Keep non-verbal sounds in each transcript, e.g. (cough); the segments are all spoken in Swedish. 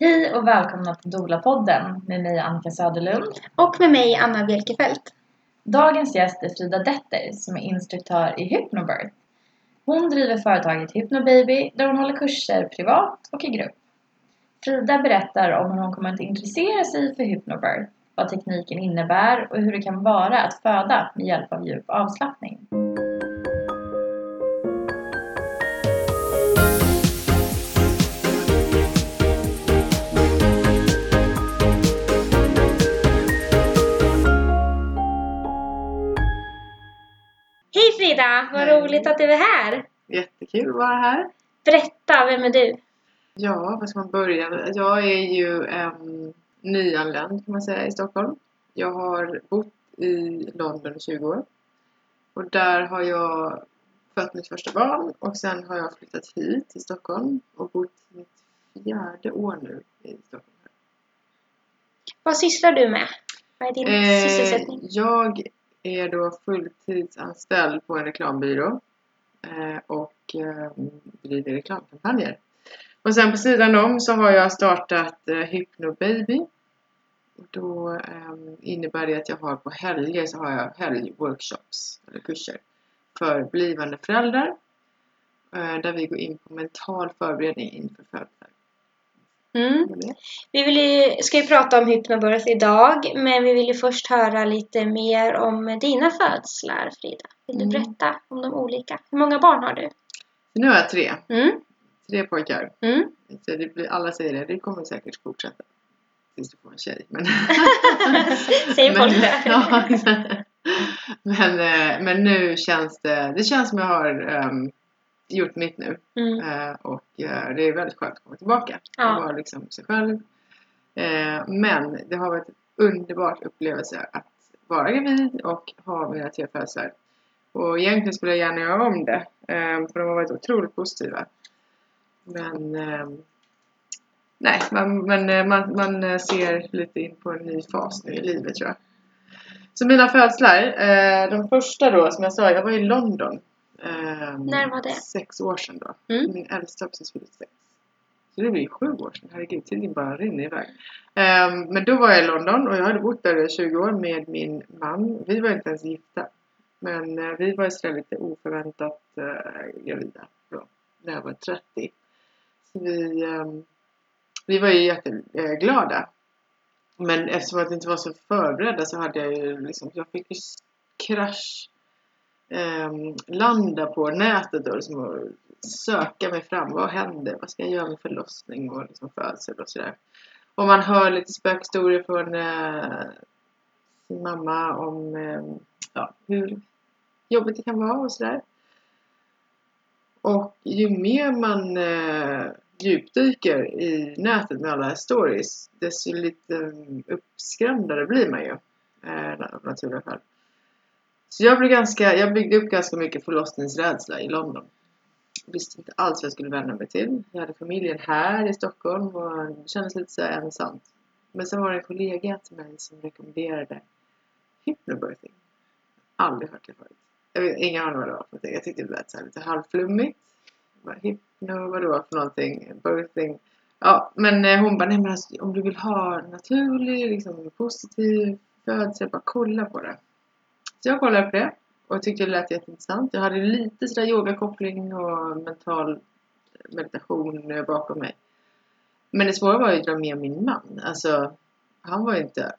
Hej och välkomna till Dola-podden med mig Annika Söderlund. Och med mig Anna Bjelkefelt. Dagens gäst är Frida Detter som är instruktör i Hypnobirth. Hon driver företaget Hypnobaby där hon håller kurser privat och i grupp. Frida berättar om hur hon kommer att intressera sig för Hypnobirth, vad tekniken innebär och hur det kan vara att föda med hjälp av djup avslappning. Frida! Vad Hej. roligt att du är här! Jättekul att vara här. Berätta, vem är du? Ja, var ska man börja? Jag är ju en nyanländ kan man säga i Stockholm. Jag har bott i London i 20 år. Och där har jag fött mitt första barn och sen har jag flyttat hit till Stockholm och bott mitt fjärde år nu i Stockholm. Vad sysslar du med? Vad är din Eh, sysselsättning? jag är då fulltidsanställd på en reklambyrå eh, och ehm, driver reklamkampanjer. Och sen på sidan om så har jag startat eh, Hypnobaby. Och då ehm, innebär det att jag har på helger så har jag helgworkshops eller kurser för blivande föräldrar. Eh, där vi går in på mental förberedning inför födelsen. Mm. Vi vill ju, ska ju prata om Hypnobirth idag, men vi vill ju först höra lite mer om dina födslar, Frida. Vill du Mm. berätta om de olika? Hur många barn har du? Nu har jag tre, Mm. tre pojkar. Mm. Blir, alla säger det, det kommer säkert fortsätta. Tills du får en tjej. Men, (laughs) Säger (laughs) folk det? (laughs) ja, men, eh, men nu känns det, det känns som jag har ehm, gjort mitt nu. Mm. Eh, och eh, det är väldigt skönt att komma tillbaka. Ja. Och vara liksom sig själv. Eh, men det har varit en underbar upplevelse att vara gravid och ha mina tre födslar. Och egentligen skulle jag gärna göra om det. Eh, för de har varit otroligt positiva. Men ehm, Nej, man, men eh, man, man eh, ser lite in på en ny fas nu i livet tror jag. Så mina födslar, eh, de första då som jag sa, jag var i London. Eh, När var det? Sex år sedan då. Mm. Min äldsta har precis fyllt sex. Så det blir sju år sedan, herregud tiden bara rinner iväg. Eh, men då var jag i London och jag hade bott där i 20 år med min man. Vi var inte ens gifta. Men eh, vi var istället lite oförväntat eh, gravida då, när jag var 30. Så vi, ehm, vi var ju jätteglada. Men eftersom att vi inte var så förberedda så hade jag ju liksom, jag fick ju krasch eh, landa på nätet och liksom och söka mig fram. Vad händer? Vad ska jag göra med förlossning och liksom födsel och sådär. Och man hör lite spökhistorier från eh, sin mamma om eh, ja, hur jobbigt det kan vara och sådär. Och ju mer man eh, djupdyker i nätet med alla stories, desto lite mm, uppskrämdare blir man ju. Eh, av naturliga skäl. Så jag, blev ganska, jag byggde upp ganska mycket förlossningsrädsla i London. Jag Visste inte alls vad jag skulle vända mig till. Jag hade familjen här i Stockholm och det kändes lite så ensamt. Men sen var det en kollega till mig som rekommenderade hypnobirthing. Aldrig hört det förut. Jag vet ingen aning vad det var för någonting. Jag tyckte det lät så här lite halvflummigt. Bara, Hypno, vad det var för någonting. Birthing. Ja, men eh, hon bara, nej men alltså, om du vill ha naturlig, liksom positiv födsel, bara kolla på det. Så jag kollade på det och tyckte det lät jätteintressant. Jag hade lite sådär yogakoppling och mental meditation bakom mig. Men det svåra var ju att dra med min man. Alltså, han var ju inte...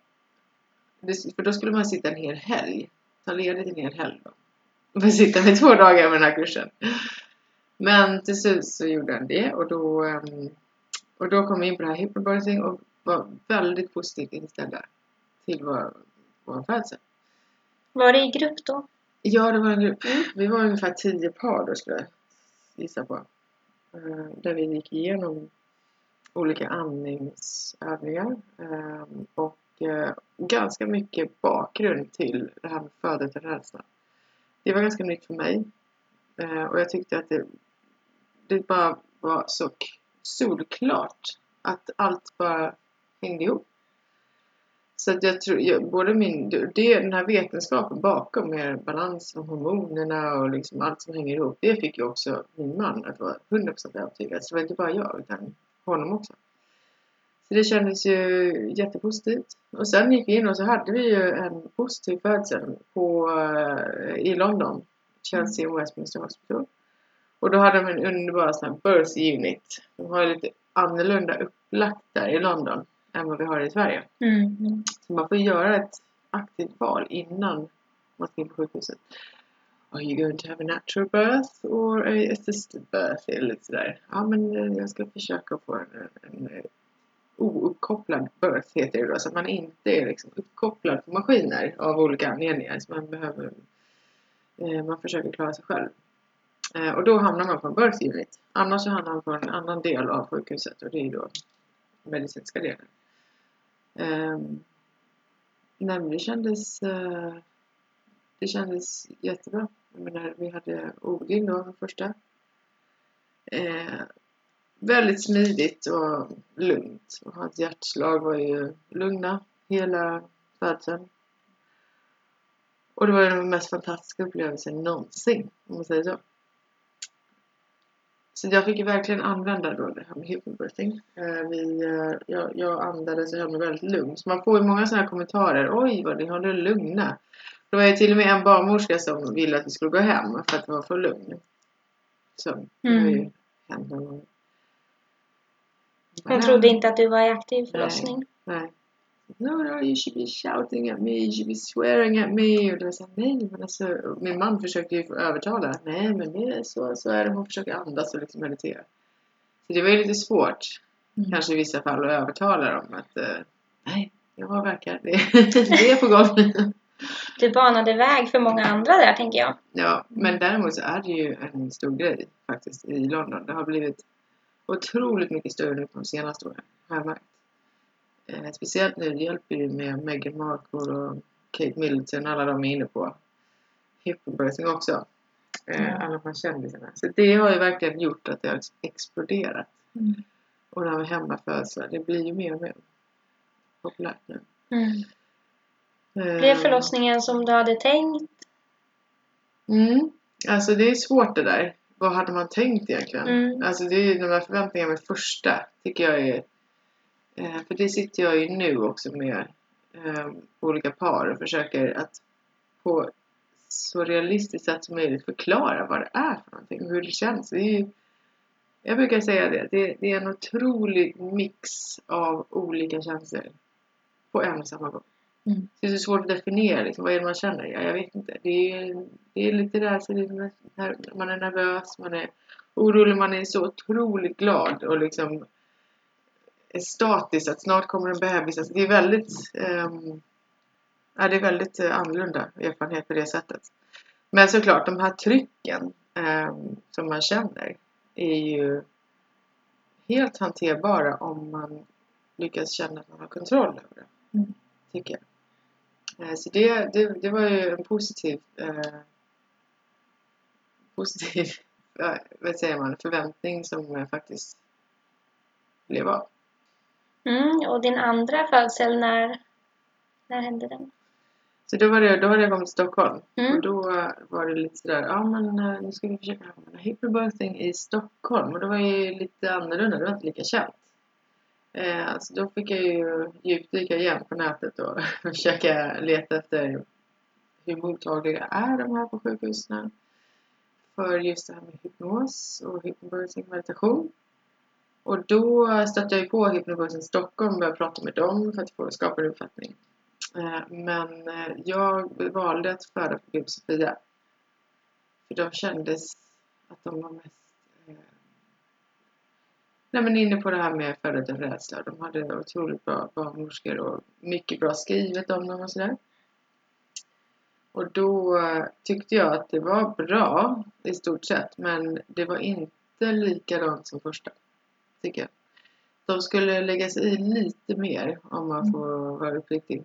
För då skulle man sitta en hel helg. Ta ledigt en hel helg då. Och sitta med två dagar med den här kursen. Men till slut så gjorde han det och då, ehm, och då kom vi in på det här hypnobirthing och var väldigt positivt inställda till vår, vår födsel. Var det i grupp då? Ja, det var en grupp. Vi var ungefär tio par då skulle jag gissa på. Eh, där vi gick igenom olika andningsövningar eh, och eh, ganska mycket bakgrund till det här med födelserädsla. Det var ganska nytt för mig och jag tyckte att det, det bara var så solklart att allt bara hängde ihop. Så att jag tror, jag, både min, det, den här vetenskapen bakom med balans och hormonerna och liksom allt som hänger ihop, det fick ju också min man att vara 100% övertygad. Så det var inte bara jag, utan honom också. Så det kändes ju jättepositivt. Och sen gick vi in och så hade vi ju en positiv födsel på, eh, i London. Chelsea och Westminster Hospital. Och då hade de en underbar sån här birth unit. De har lite annorlunda upplagt där i London än vad vi har i Sverige. Mm. Så man får göra ett aktivt val innan man ska in på sjukhuset. Are you going to have a natural birth or a assisted birth? Lite sådär. Ja men eh, jag ska försöka få en, en, en ouppkopplad birth heter det då. Så att man inte är liksom uppkopplad på maskiner av olika anledningar. Så man behöver eh, man försöker klara sig själv. Eh, och då hamnar man på en birth unit. Annars så hamnar man på en annan del av sjukhuset och det är då medicinska delen. Eh, nej men det kändes eh, det kändes jättebra. Jag menar, vi hade Odin då första. Eh, väldigt smidigt och lugnt. Och hans hjärtslag var ju lugna hela födseln. Och det var den mest fantastiska upplevelsen någonsin, om man säger så. Så jag fick verkligen använda då det här med hypnobirthing. Eh, vi, eh, jag, jag andades och höll mig väldigt lugn. Så man får ju många sådana här kommentarer. Oj, vad ni håller lugna. Det var ju till och med en barnmorska som ville att vi skulle gå hem för att det var för lugn. Så det har ju Mm. hänt någon. Hon trodde inte att du var i aktiv förlossning. Nej. No, no, you should be shouting at me, you should be swearing at me. Och det var så här, nej, men alltså, min man försökte ju övertala. Nej, men det är så, så är det. Hon försöker andas och liksom meditera. Så det var ju lite svårt, Mm. kanske i vissa fall, att övertala dem att eh, nej, jag verkar, det, (laughs) (laughs) det är på gång. Du banade väg för många andra där, tänker jag. Ja, men däremot så är det ju en stor grej faktiskt i London. Det har blivit otroligt mycket större nu på de senaste åren, har jag märkt. Eh, speciellt nu, hjälper ju med Meghan Markle och Kate Middleton, alla de är inne på hypnobirthing också. Eh, Ja. Alla de här kändisarna. Så det har ju verkligen gjort att det har exploderat. Mm. Och det här med hemmafödslar, det blir ju mer och mer populärt nu. Mm. Eh, Blev förlossningen som du hade tänkt? Mm. Alltså det är svårt det där. Vad hade man tänkt egentligen? Mm. Alltså det är ju de här förväntningarna med första tycker jag är För det sitter jag ju nu också med eh, olika par och försöker att på så realistiskt sätt som möjligt förklara vad det är för någonting och hur det känns. Det ju, jag brukar säga det, det, det är en otrolig mix av olika känslor på en och samma gång. Mm. Det är så svårt att definiera liksom, vad är det man känner. Ja, jag vet inte. Det är, det är lite rädsla, man är nervös, man är orolig, man är så otroligt glad och liksom är statisk att snart kommer en bebis. Alltså, det är väldigt ehm, ja, det är väldigt eh, annorlunda erfarenhet på det sättet. Men såklart, de här trycken ehm, som man känner är ju helt hanterbara om man lyckas känna att man har kontroll över det. Mm. Tycker jag. Eh, Så det, det, det var ju en positiv eh, positiv, (laughs) vad säger man, förväntning som faktiskt blev av. Mm. Och din andra födsel, när, när hände den? Så då, var det, då hade jag kommit till Stockholm Mm. och då var det lite sådär, ja men eh, nu ska vi försöka använda hypnobirthing i Stockholm och det var ju lite annorlunda, det var inte lika känt. Eh, alltså då fick jag ju djupdyka igen på nätet och (laughs) försöka leta efter hur mottagliga är de här på sjukhusen för just det här med hypnos och hypnobirthing meditation. Och då stötte jag på Hypnobirthing Stockholm och började prata med dem för att få skapa en uppfattning. Eh, men eh, jag valde att föda på Gud Sofia. För de kändes att de var mest eh, nej, men inne på det här med föda rädsla. De hade otroligt bra barnmorskor och mycket bra skrivet om dem och sådär. Och då tyckte jag att det var bra i stort sett men det var inte likadant som första. Tycker jag. De skulle lägga sig i lite mer om man Mm. får vara uppriktig.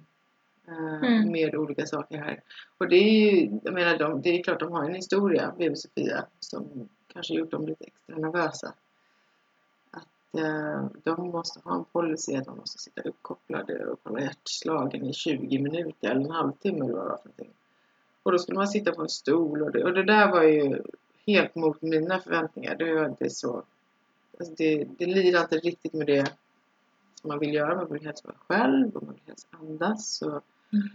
eh, Mm. Med olika saker här. Och det är ju, jag menar, de, det är klart de har en historia, BB Sofia, som kanske gjort dem lite extra nervösa. Att eh, de måste ha en policy att de måste sitta uppkopplade och kolla hjärtslagen i 20 minuter eller en halvtimme eller vad det var för någonting. Och då skulle man sitta på en stol och det, och det där var ju helt mot mina förväntningar. Det var inte så, alltså det, det lirar inte riktigt med det som man vill göra. Man vill helst vara själv och man vill helst andas. Och Mm.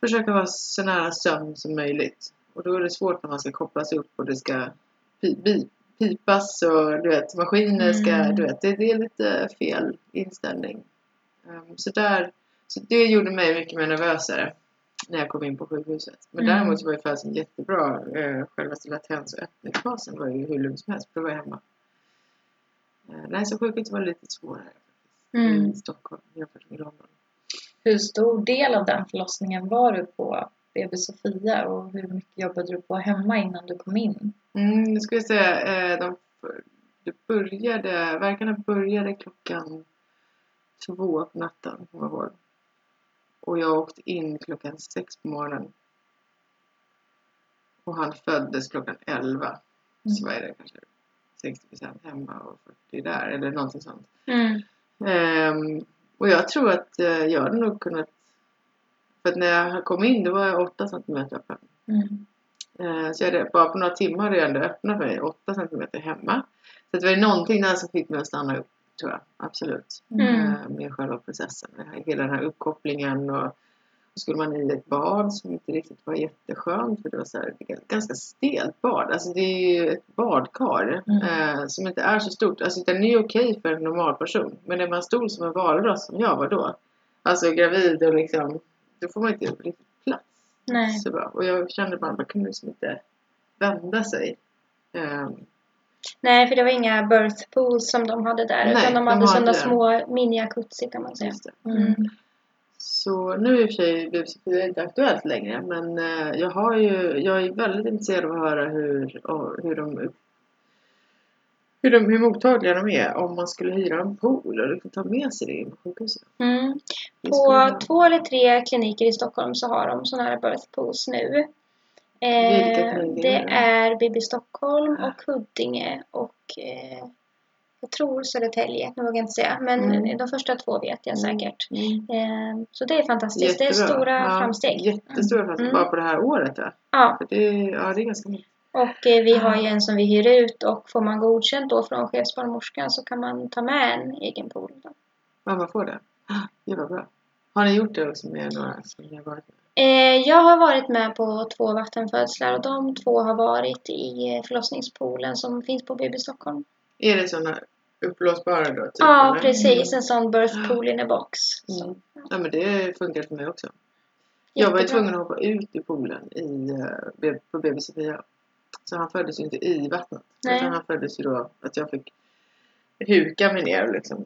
Försöka vara så nära sömn som möjligt. Och då är det svårt när man ska kopplas upp och det ska pi- pipas och du vet, maskiner ska, Mm. du vet, det, det är lite fel inställning. Ehm, så där, så det gjorde mig mycket mer nervösare när jag kom in på sjukhuset. Men Mm. däremot så var ju födseln jättebra. Uh, själva latens och öppningsfasen var ju hur lugn som helst, för då var jag hemma. Uh, nej, så sjukhuset var lite svårare Mm. i Stockholm jämfört med London. Hur stor del av den förlossningen var du på BB Sofia och hur mycket jobbade du på hemma innan du kom in? Mm, jag säga, eh, de, det började, verkarna började klockan två på natten, kommer jag ihåg. Och jag åkte in klockan sex på morgonen. Och han föddes klockan elva. Så Mm. var det kanske 60% hemma och 40 där, eller någonting sånt. Mm. Ehm, och jag tror att eh, jag hade nog kunnat... För att när jag kom in, då var jag 8 centimeter öppen. Mm. Eh, Så jag hade, bara på några timmar hade jag ändå öppnat mig 8 centimeter hemma. Så det var någonting där som fick mig att stanna upp, tror jag. Absolut. Mm. Eh, Med själva processen. Hela den här uppkopplingen och skulle man i ett bad som inte riktigt var jätteskönt för det var så här, det ganska stelt bad. Alltså det är ju ett badkar Mm. eh, som inte är så stort. Alltså den är okej för en normal person. Men är man stor som en valross som jag var då. Alltså gravid och liksom. Då får man inte riktigt plats Nej. så bra. Och jag kände bara att man kunde liksom inte vända sig. Ehm, Nej, för det var inga birth pools som de hade där. Nej, utan de de hade har sådana det. små mini-jacuzzi kan man säga. det. Mm. Så nu i och för sig blev Sofia inte aktuellt längre. Men eh, jag, har ju, jag är väldigt intresserad av att höra hur, hur de hur, de, hur mottagliga de är om man skulle hyra en pool och liksom ta med sig det in på sjukhuset. Mm. På två eller tre kliniker i Stockholm så har de sådana här birth pools nu. Eh, det är det? är BB Stockholm och Huddinge och eh, jag tror Södertälje, nu vågar jag inte säga. Men Mm. de första två vet jag Mm. säkert. Mm. Eh, så det är fantastiskt. Det är Jättebra. stora Ja, framsteg. Jättestora framsteg. Mm. Bara på det här året. Va? Ja, För det, ja, det är ganska mycket. och eh, vi har ju en som vi hyr ut och får man godkänt då från chefsbarnmorskan så kan man ta med en egen pool. Då. Ja, man får det. Det var bra. Har ni gjort det också med några som ni har varit med? Eh, jag har varit med på två vattenfödslar och de två har varit i förlossningspoolen som finns på BB Stockholm. Är det sådana uppblåsbara då? Typ, Ja, eller? precis. En sån birth pool in a box. Mm. Ja, men det funkar för mig också. Jag var ju tvungen att hoppa ut i poolen i, eh, på BB Sofia. Så han föddes ju inte i vattnet. Nej. Utan han föddes ju då att jag fick huka mig ner liksom.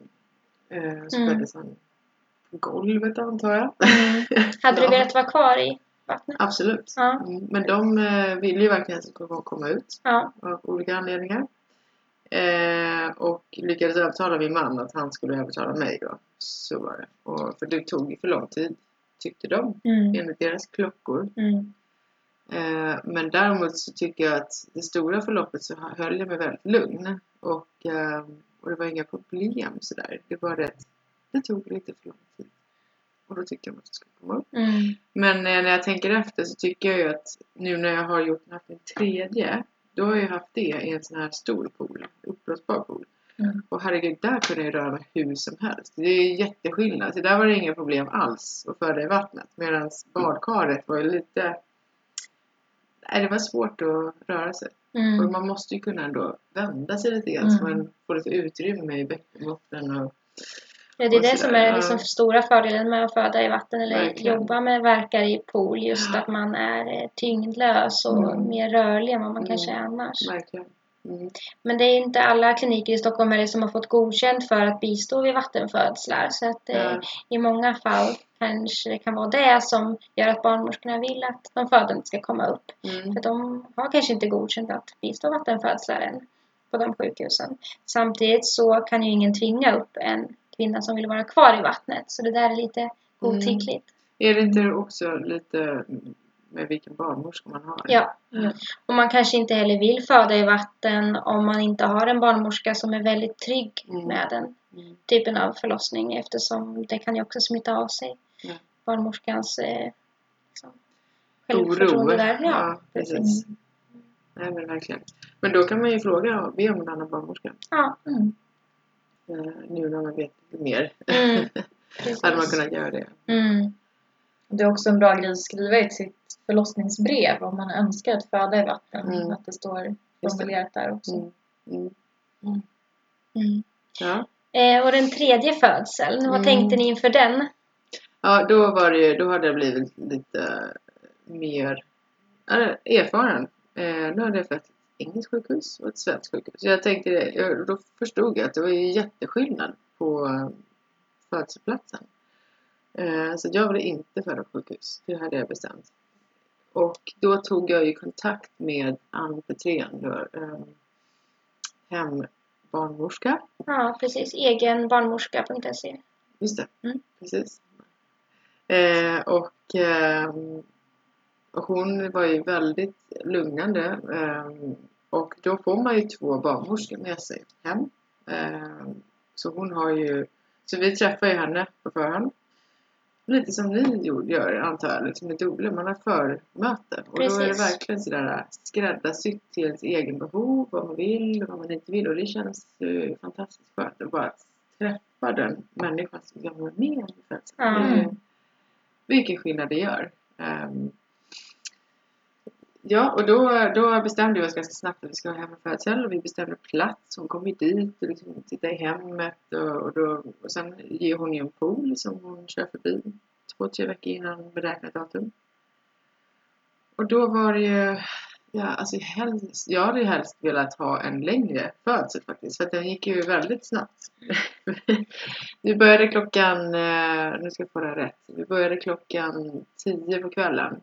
Eh, Så Mm. föddes han på golvet antar jag. Mm. (laughs) Hade du velat vara kvar i vattnet? Absolut. Ja. Mm. Men de eh, ville ju verkligen att jag skulle komma ut. Ja. av olika anledningar. Eh, och lyckades övertala min man att han skulle övertala mig då. Så var det. Och, för det tog ju för lång tid, tyckte de, Mm. enligt deras klockor. Mm. Eh, men däremot så tycker jag att det stora förloppet så höll jag mig väldigt lugn. Och, eh, och det var inga problem sådär. Det var det att det tog lite för lång tid. Och då tyckte jag att jag skulle komma upp. Mm. Men eh, när jag tänker efter så tycker jag ju att nu när jag har gjort haft en tredje, då har jag haft det i en sån här stor pool, uppblåsbar pool. Mm. Och herregud, där kunde jag röra mig hur som helst. Det är jätteskillnad. Så där var det inga problem alls att föda i vattnet. Medan badkaret var ju lite... Nej, det var svårt att röra sig. Och Mm. man måste ju kunna ändå vända sig lite grann så Mm. man får lite utrymme i bäckenbotten och... Ja, det är det som är Ja. liksom stora fördelen med att föda i vatten eller Verkligen. jobba med verkar i pool. Just att man är eh, tyngdlös och Mm. mer rörlig än vad man Mm. kanske är annars. Verkligen. Mm. Men det är inte alla kliniker i Stockholm heller som har fått godkänt för att bistå vid vattenfödslar. Så att eh, Ja. i många fall kanske det kan vara det som gör att barnmorskorna vill att de födande ska komma upp. Mm. För de har kanske inte godkänt att bistå vattenfödslar än på de sjukhusen. Samtidigt så kan ju ingen tvinga upp en kvinna som vill vara kvar i vattnet. Så det där är lite godtyckligt. Är det inte också lite med vilken barnmorska man har? Ja. Ja. Och man kanske inte heller vill föda i vatten om man inte har en barnmorska som är väldigt trygg Mm. med den Mm. typen av förlossning eftersom det kan ju också smitta av sig. Barnmorskans eh, liksom, Oro. självförtroende där. Ja, Ja, precis. Nej, men verkligen. Men då kan man ju fråga, be om en annan barnmorska. Ja. Mm. Eh, nu när man vet mer. Mm. (laughs) Hade man kunnat göra det. Mm. Det är också en bra grej att skriva i sitt förlossningsbrev om man önskar att föda i vatten. Mm. Att det står formulerat där också. Mm. Mm. Mm. Ja. Eh, och den tredje födseln, vad tänkte ni inför den? ja, då var det då hade jag blivit lite mer eller, erfaren. Eh, nu hade jag fött ett engelskt sjukhus och ett svenskt sjukhus. Så jag tänkte, då förstod jag att det var ju jätteskillnad på födelseplatsen. Eh, så jag ville inte föda på sjukhus. Det hade jag bestämt. Och då tog jag ju kontakt med Ann Petrén, eh, hembarnmorska. Ja, precis. Egenbarnmorska.se. Just det, Mm. precis. Eh, och, och hon var ju väldigt lugnande. och då får man ju två barnmorskor med sig hem. Så hon har ju, så vi träffar ju henne på förhand. Lite som ni gör antar jag, liksom med doula. Man har förmöte. Och då är det Precis. verkligen sådär skräddarsytt till ens egen behov, vad man vill och vad man inte vill. Och det känns ju fantastiskt skönt att bara träffa den människan som jag var med. Mm. Vilken skillnad det gör. Ehm, ja, och då, då bestämde vi oss ganska snabbt att vi ska ha hemmafödsel och vi bestämde plats. Hon kom ju dit och liksom tittade i hemmet och, och, då, och sen ger hon ju en pool som hon kör förbi två, tre veckor innan beräknat datum. Och då var det ju, ja alltså helst, jag hade ju helst velat ha en längre födsel faktiskt för att den gick ju väldigt snabbt. (laughs) vi började klockan, eh, nu ska jag få det rätt, vi började klockan tio på kvällen.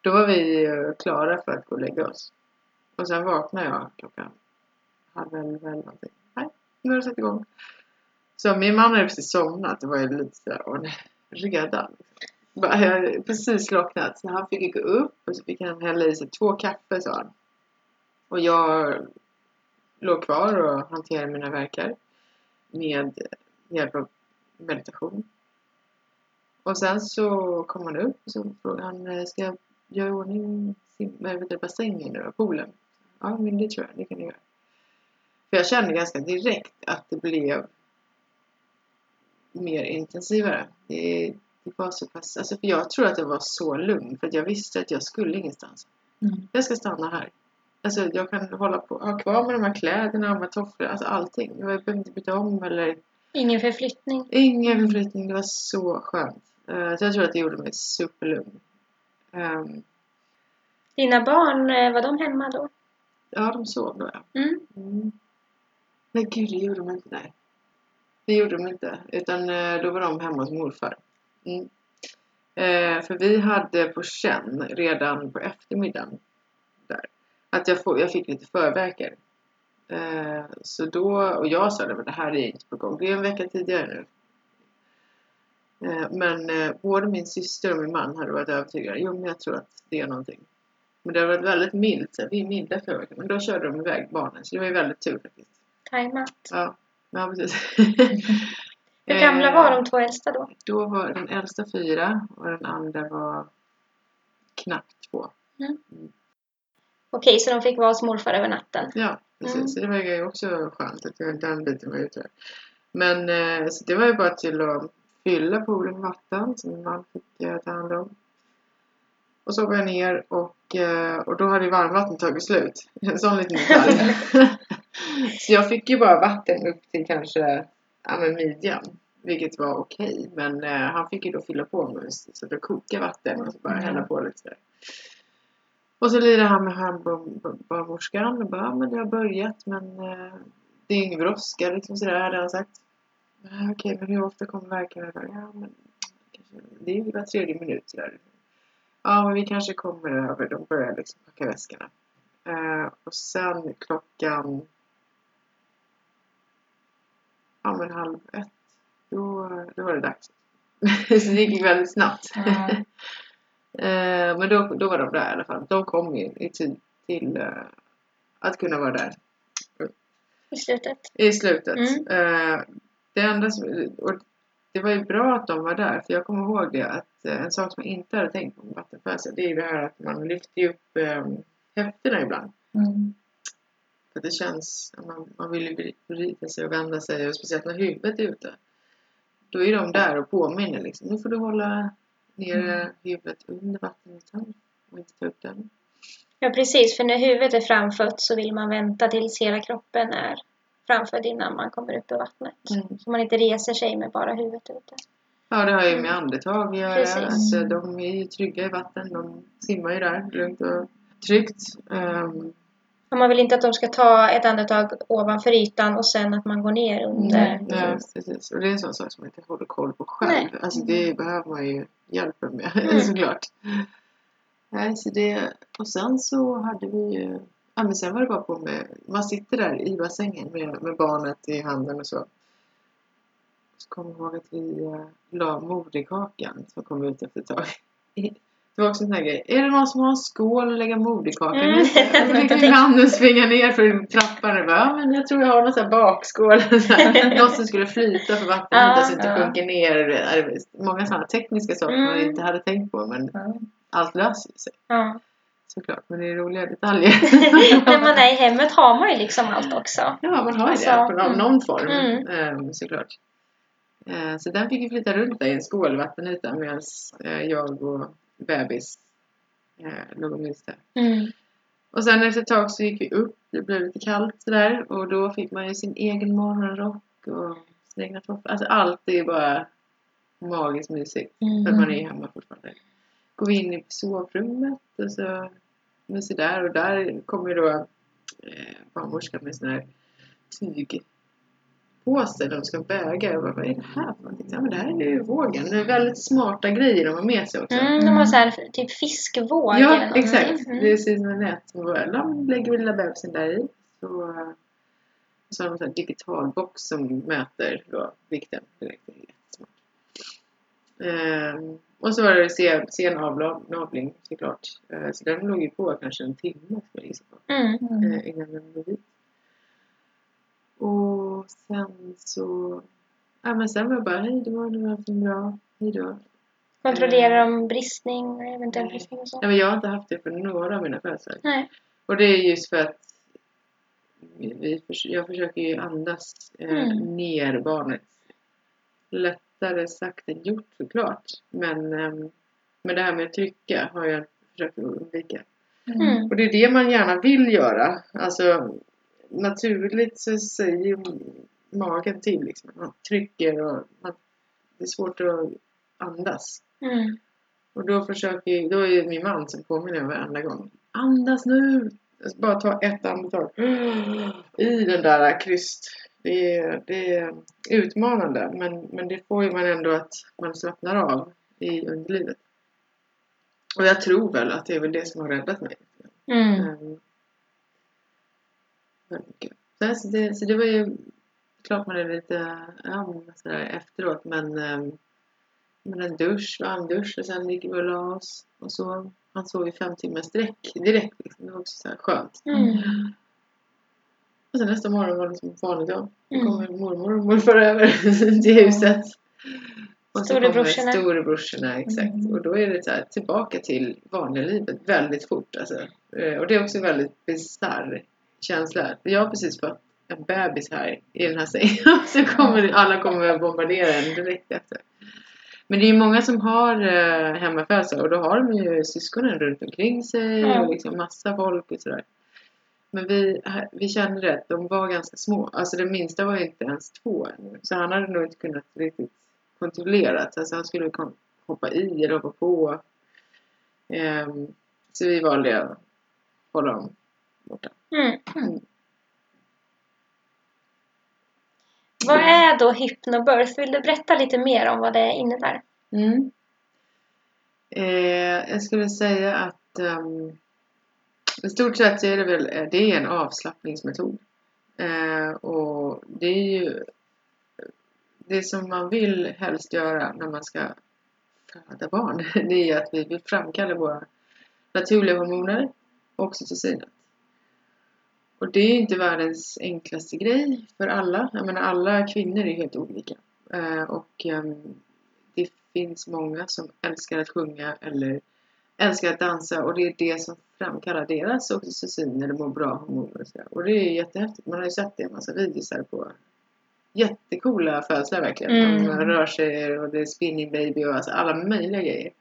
Då var vi klara för att gå och lägga oss. Och sen vaknade jag klockan halv elva eller någonting. Nej, nu har det satt igång. Så min man hade precis somnat. Det var ju lite sådär åh nej, redan. Jag hade precis slocknat. Så han fick gå upp och så fick han hälla i sig två kaffe sa han. Och jag låg kvar och hanterade mina verkar med hjälp av meditation. Och sen så kom han upp och så frågade han, ska jag göra i ordning det, bassängen nu då, poolen? Ja, men det tror jag, det kan du göra. För jag kände ganska direkt att det blev mer intensivare. Det, det var så pass, alltså för jag tror att jag var så lugn för jag visste att jag skulle ingenstans. Mm. Jag ska stanna här. Alltså jag kan hålla på, ha kvar med de här kläderna, de här tofflorna, alltså allting. Jag behöver inte byta om eller Ingen förflyttning. ingen förflyttning. Det var så skönt. Eh, Så jag tror att det gjorde mig superlugn. Ehm, Dina barn, eh, var de hemma då? Ja, de sov då ja. Mm. Mm. Nej gud, det gjorde de inte. Nej. Det gjorde de inte. Utan eh, då var de hemma hos morfar. Mm. Eh, för vi hade på känn redan på eftermiddagen där. Att jag, får, jag fick lite förverkar. Eh, så då, och jag sa det, men det här är inte på gång. Det är en vecka tidigare nu. Eh, men eh, både min syster och min man hade varit övertygade. Jo, men jag tror att det är någonting. Men det har varit väldigt milt. Så vi är milda förverkar. Men då körde de iväg barnen. Så det var ju väldigt tur faktiskt. Tajmat. Ja, ja precis. (laughs) Hur gamla var de två äldsta då? Då var den äldsta fyra och den andra var knappt två. Okej, så de fick vara hos morfar över natten. Ja, precis. Mm. Så det var ju också skönt att jag- den biten var ute. Men eh, så det var ju bara till att fylla poolen med vatten som min man fick eh, ta hand om. Och så var jag ner och, eh, och då hade ju varmvattnet tagit slut. (laughs) En sån liten detalj. (laughs) så jag fick ju bara vatten upp till kanske ja, men midjan. Vilket var okej. Men eh, han fick ju då fylla på med så det kokade vatten och så bara Mm. hälla på lite sådär. Och så lirade han med barnmorskan och bara, "Ja, men det har börjat men eh, det är ingen brådska liksom sådär hade han sagt. "Ah, Okej, men hur ofta kommer verkarna då? Ja, men kanske, det är ju var tredje minut sådär. Ja, men vi kanske kommer över. De börjar liksom packa väskorna. Eh, och sen klockan ja, men halv ett, då, då var det dags. (laughs) så det gick väldigt snabbt. Ja. (laughs) Eh, men då, då var de där i alla fall. De kom ju i tid till eh, att kunna vara där I slutet. i slutet. Mm. Det enda som, och det var ju bra att de var där för jag kommer ihåg det att eh, en sak som jag inte hade tänkt på med vattenfödsel det är ju det här att man lyfter upp eh, höfterna ibland. Mm. För det känns, man, man vill ju vrida sig och vända sig och speciellt när huvudet är ute. då är de där och påminner liksom. Nu får du hålla nere huvudet under vattenytan och inte ta upp den. Ja, precis. För när huvudet är framfött så vill man vänta tills hela kroppen är framfödd innan man kommer upp i vattnet. Mm. Så man inte reser sig med bara huvudet ute. Ja, det har ju med andetag att göra. Precis. Alltså, de är ju trygga i vatten. De simmar ju där lugnt och tryggt. Och man vill inte att de ska ta ett andetag ovanför ytan och sen att man går ner under. ja, precis. Och det är en sån sak som man inte håller koll på själv. Nej. Alltså det behöver man ju hjälp med (laughs) Mm. såklart. Nej, så det, och sen så hade vi ju, ja men sen var det bara på med, man sitter där i bassängen med, med barnet i handen och så. Så kommer jag ihåg att vi eh, la moderkakan som kom ut efter ett tag. (laughs) Det var också en sån här grej. Är det någon som har en skål att lägga moderkakan Mm. i? Så fick vi handen springa ner för trappan och bara, ja men jag tror jag har någon sån här bakskål. (laughs) Något som skulle flyta för vattnet Ja, så inte ja. sjunker ner. Många sådana tekniska saker man Mm. inte hade tänkt på men Ja. allt löser sig Ja. Såklart. Men det är roliga detaljer. När man är i hemmet har man ju liksom allt också. Ja, man har ju Alltså, det på av mm. någon form Mm. ehm, såklart. Eh, Så den fick ju flytta runt där i en skål vattenyta medan eh, jag och bebis eh, låg och myste. Mm. Och sen efter ett tag så gick vi upp, det blev lite kallt sådär och då fick man ju sin egen morgonrock och sina egna tofflor. Alltså allt är bara magiskt mysigt för att man är hemma fortfarande. Går vi in i sovrummet och så myser där och där kommer då eh, barnmorskan med sån här tygpåse de ska väga. Jag bara, vad är det här för någonting? Ja men det här är ju vågen. Det är väldigt smarta grejer de har med sig också. Mm, de har så här typ fiskvåg eller Ja, något. exakt. Mm. Det ser ut som en nät. De lägger lilla bebisen där i. Så, så har de en digital box som mäter då vikten direkt. Jättesmart. Ehm, och så var det sen, sen avnavling såklart. Eh, så den låg ju på kanske en timme skulle jag gissa på. Mm. Mm. Eh, innan den blev vit. Och sen så... Ja men sen var jag bara, hej då, det var allting bra. Hej då. Kontrollerar de bristning, eventuell bristning och så? Ja, men jag har inte haft det för några av mina födelser. Nej. Och det är just för att vi, jag försöker ju andas eh, Mm. ner barnet. Lättare sagt än gjort såklart. Men, ehm, men det här med att trycka har jag försökt undvika. Mm. Och det är det man gärna vill göra. Alltså naturligt så säger ju magen till liksom. Man trycker och man, det är svårt att andas. Mm. Och då försöker då är det min man som påminner mig varenda gång. Andas nu! Alltså Bara ta ett andetag. (gasps) I den där kryst. Det är, det är utmanande men, men det får ju man ändå att man slappnar av i underlivet. Och jag tror väl att det är väl det som har räddat mig. Mm. Mycket. Så, det, så det var ju klart man är lite ja, sådär efteråt men, ehm, men en dusch, varm dusch och sen gick vi och la oss och så. Han sov i fem timmar sträck direkt. Liksom. Det var också så skönt. Mm. Och sen nästa morgon var det som vanligt dag. Då Mm. kommer mormor och morfar över (laughs) till huset. Och så Storebrorsorna. storebrorsorna, exakt. Mm. Och då är det så här, tillbaka till vanliga livet väldigt fort. Alltså. Eh, Och det är också en väldigt bisarr känsla. Jag har precis fått en bebis här i den här sängen. (laughs) så kommer alla kommer att bombardera en direkt efter. Men det är ju många som har eh, hemmafödslar och då har de ju syskonen runt omkring sig Ja. och liksom massa folk och sådär. Men vi, vi kände det att de var ganska små. Alltså den minsta var inte ens två ännu. Så han hade nog inte kunnat riktigt kontrollera. Alltså han skulle hoppa i eller hoppa på. Ehm, så vi valde att hålla dem borta. Mm. Mm. Vad är då hypnobirth? Vill du berätta lite mer om vad det innebär? Mm. Eh, jag skulle säga att um, i stort sett är det väl eh, det är en avslappningsmetod. Eh, och det är ju eh, det som man vill helst göra när man ska föda barn. (laughs) Det är att vi vill framkalla våra naturliga hormoner och oxytocinet. Och det är inte världens enklaste grej för alla. Jag menar alla kvinnor är helt olika. Eh, och eh, det finns många som älskar att sjunga eller älskar att dansa och det är det som framkallar deras oxytocin eller mår bra hormoner och. Och det är jättehäftigt. Man har ju sett det i en massa videos här på jättekola födslar verkligen. Mm. De rör sig och det är spinning baby och alltså alla möjliga grejer.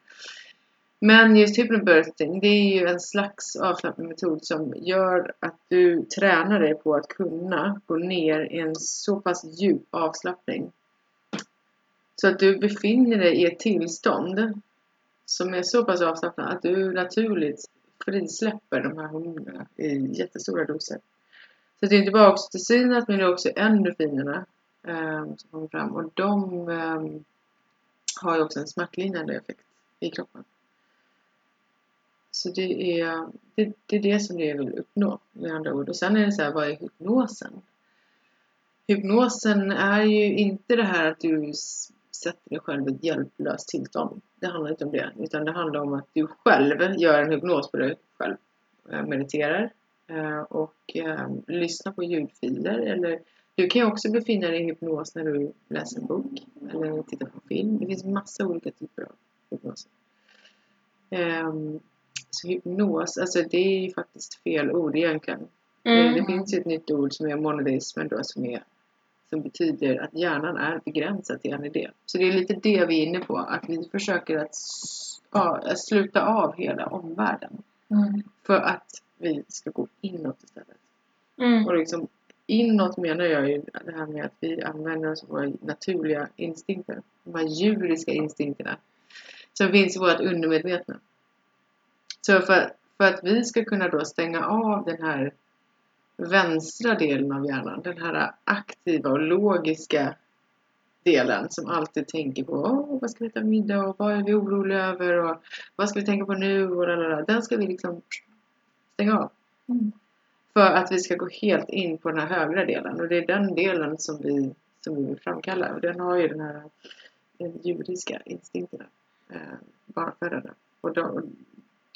Men just hypnobirthing, det är ju en slags avslappningsmetod som gör att du tränar dig på att kunna gå ner i en så pass djup avslappning. Så att du befinner dig i ett tillstånd som är så pass avslappnat att du naturligt frisläpper de här hormonerna i jättestora doser. Så det är inte bara oxytocinet men det är också endorfinerna eh, som kommer fram och de eh, har ju också en smärtlindrande effekt i kroppen. Så det är, det, det är det som det vill uppnå med andra ord. Och sen är det så här, vad är hypnosen? Hypnosen är ju inte det här att du sätter dig själv i ett hjälplöst tillstånd. Det handlar inte om det. Utan det handlar om att du själv gör en hypnos på dig själv. Eh, Mediterar eh, och eh, lyssnar på ljudfiler. Eller du kan ju också befinna dig i hypnos när du läser en bok eller tittar på film. Det finns massa olika typer av hypnoser. Ehm, så hypnos, alltså det är ju faktiskt fel ord egentligen. Det, det Mm. finns ju ett nytt ord som är monodeism då som, är, som betyder att hjärnan är begränsad till en idé. Så det är lite det vi är inne på, att vi försöker att sluta av hela omvärlden Mm. för att vi ska gå inåt istället. Mm. Och liksom inåt menar jag ju det här med att vi använder oss av våra naturliga instinkter. De här djuriska instinkterna. Som finns i vårt undermedvetna. Så för, för att vi ska kunna då stänga av den här vänstra delen av hjärnan. Den här aktiva och logiska delen som alltid tänker på Åh, vad ska vi äta middag och vad är vi oroliga över och vad ska vi tänka på nu och lalala. Den ska vi liksom stänga av. Mm. För att vi ska gå helt in på den här högra delen. Och det är den delen som vi, som vi vill framkalla. Och den har ju den här eh, djuriska instinkterna. Eh, barnafödande. Och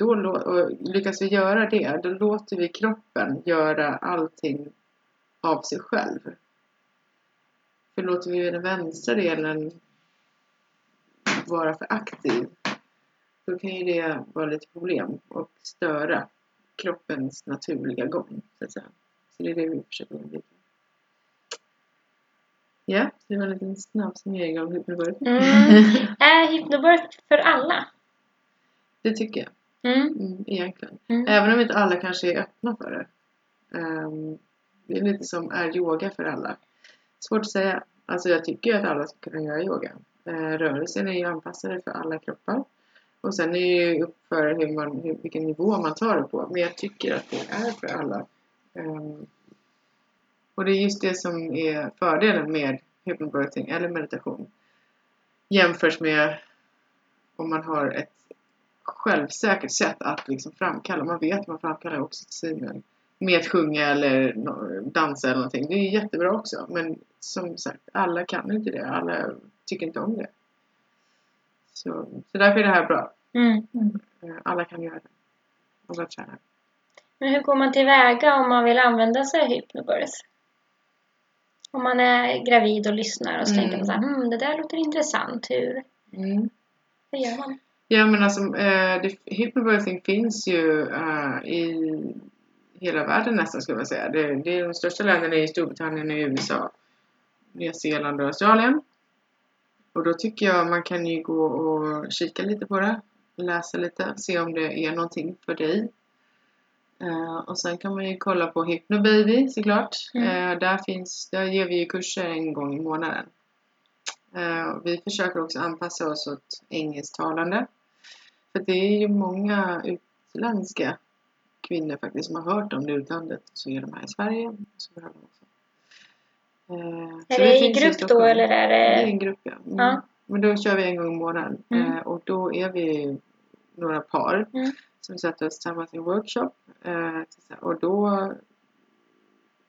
då, lyckas vi göra det, då låter vi kroppen göra allting av sig själv. För låter vi den vänstra delen vara för aktiv, då kan ju det vara lite problem och störa kroppens naturliga gång. Så, att säga. så det är det vi försöker undvika. Ja, det var en liten snabb summering av hypnobirth. Mm. (laughs) Är hypnobirth för alla? Det tycker jag. Mm. Mm, egentligen. Mm. Även om inte alla kanske är öppna för det. Ehm, det är lite som är yoga för alla. Svårt att säga. Alltså jag tycker att alla ska kunna göra yoga. Uh, rörelsen är ju anpassade för alla kroppar. Och sen är det ju upp för hur man, hur, vilken nivå man tar det på. Men jag tycker att det är för alla. Ehm, och det är just det som är fördelen med hypnobirthing eller meditation. Jämfört med om man har ett självsäkert sätt att liksom framkalla. Man vet att man framkallar oxytocinen med att sjunga eller dansa eller någonting. Det är jättebra också. Men som sagt, alla kan inte det. Alla tycker inte om det. Så, så därför är det här bra. Mm. Eh, Alla kan göra det. Och bara träna. Men hur går man tillväga om man vill använda sig av hypnobirth? Om man är gravid och lyssnar och så Mm. tänker man så här, hmm, det där låter intressant. Hur, Mm. hur gör man? Ja men alltså eh, hypnobirthing finns ju eh, i hela världen nästan skulle jag säga. Det, det är de största länderna i Storbritannien och USA. Nya Zeeland och Australien. Och då tycker jag man kan ju gå och kika lite på det. Läsa lite, se om det är någonting för dig. Eh, och sen kan man ju kolla på Hypnobaby såklart. Mm. Eh, där, finns, där ger vi ju kurser en gång i månaden. Eh, vi försöker också anpassa oss åt engelsktalande. För det är ju många utländska kvinnor faktiskt som har hört om det i utlandet. Så är de här i Sverige. Så de också. Eh, Är så det i grupp då Stockholm. eller är Det är det... en grupp ja. Mm. Ja. Men då kör vi en gång i månaden. Mm. Eh, och då är vi några par Mm. som sätter oss tillsammans i en workshop. Eh, och då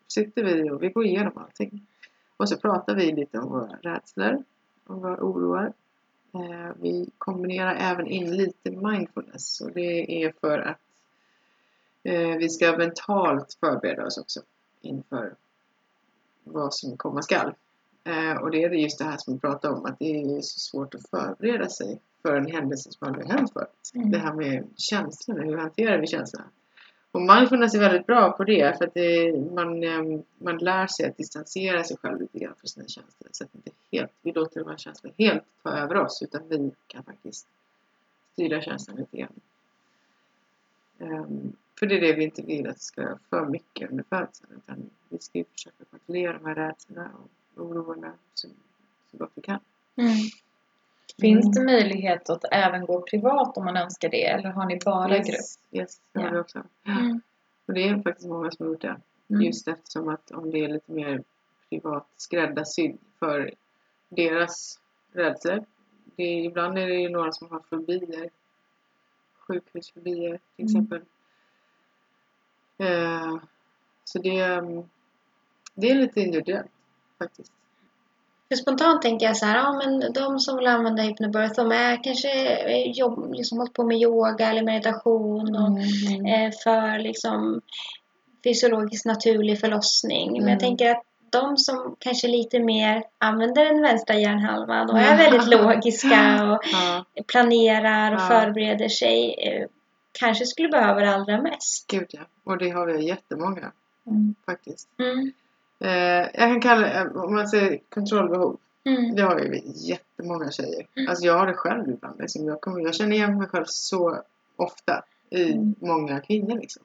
sitter vi och vi går igenom allting. Och så pratar vi lite om våra rädslor och våra oroar. Eh, vi kombinerar även in lite mindfulness och det är för att eh, vi ska mentalt förbereda oss också inför vad som komma skall. Eh, och det är just det här som vi pratar om, att det är så svårt att förbereda sig för en händelse som aldrig hänt förut. Mm. Det här med känslorna, hur hanterar vi känslorna? Och mindfulness är väldigt bra på det för att det, man, ehm, man lär sig att distansera sig själv lite grann från sina känslor. Så att inte helt, vi låter de här känslorna helt ta över oss utan vi kan faktiskt styra känslan lite grann. Um, för det är det vi inte vill att det ska vara för mycket under födseln utan vi ska ju försöka kontrollera de här rädslorna och oroarna så, så gott vi kan. Mm. Finns det möjlighet att även gå privat om man önskar det? Eller har ni bara yes, grupp? Yes, det har Ja. vi också. Mm. Och det är faktiskt många som har gjort det. Mm. Just eftersom att om det är lite mer privat skräddarsydd för deras rädslor. Det är, ibland är det ju några som har fobier. Sjukhusfobier till Mm. exempel. Eh, så det, mm, det är lite individuellt faktiskt. För spontant tänker jag så här, ja men de som vill använda hypnobirth, de är kanske eh, jobb, liksom hållit på med yoga eller meditation och Mm. eh, för liksom fysiologiskt naturlig förlossning. Men Mm. jag tänker att de som kanske lite mer använder den vänstra hjärnhalvan och är väldigt (laughs) logiska och planerar och förbereder sig eh, kanske skulle behöva det allra mest. gud ja. Och det har vi jättemånga Mm. faktiskt. Mm. Eh, jag kan kalla eh, om man säger kontrollbehov. Mm. Det har ju jättemånga tjejer. Mm. Alltså jag har det själv ibland. Liksom jag, kommer, jag känner igen mig själv så ofta i Mm. många kvinnor. Liksom.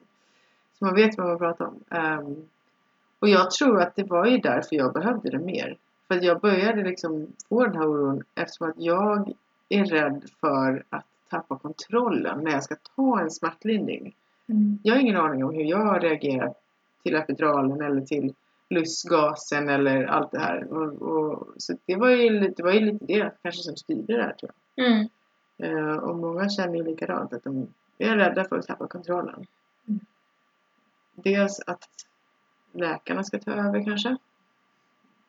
Så man vet vad man pratar om. Ehm, och jag tror att det var ju därför jag behövde det mer. För jag började liksom få den här oron eftersom att jag är rädd för att tappa kontrollen när jag ska ta en smärtlindring. Mm. Jag har ingen aning om hur jag har reagerat till epiduralen eller till lustgasen eller allt det här. Och, och, så det var, ju lite, det var ju lite det kanske som styrde det här tror jag. Mm. Eh, och många känner ju likadant att de är rädda för att tappa kontrollen. Mm. Dels att läkarna ska ta över kanske.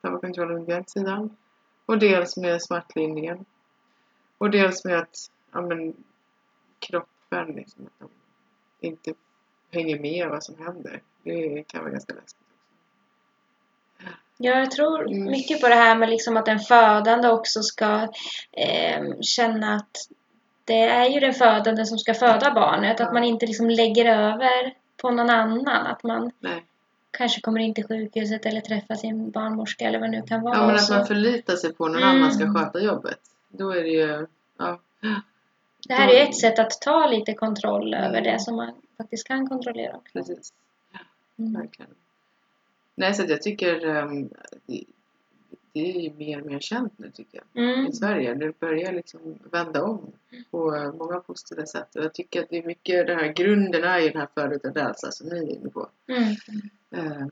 Tappa kontrollen på den sidan. Och dels med smärtlindringen. Och dels med att ja, men, kroppen liksom, att de inte hänger med vad som händer. Det kan vara ganska läskigt. Ja, jag tror Mm. mycket på det här med liksom att den födande också ska eh, känna att det är ju den födande som ska föda barnet. Att Ja. man inte liksom lägger över på någon annan. Att man Nej. kanske kommer in till sjukhuset eller träffar sin barnmorska eller vad det nu kan vara. Ja, men att man förlitar sig på någon Mm. annan ska sköta jobbet. Då är det ju... Ja. Det här är ju ett sätt att ta lite kontroll Mm. över det som man faktiskt kan kontrollera. Precis. Mm. Verkligen. Nej, så jag tycker um, det, det är ju mer och mer känt nu tycker jag. Mm. I Sverige. Det börjar liksom vända om på eh, många positiva sätt. Och jag tycker att det är mycket, den här grunden är ju den här förutan rädsla som ni är inne på. Mm. Eh,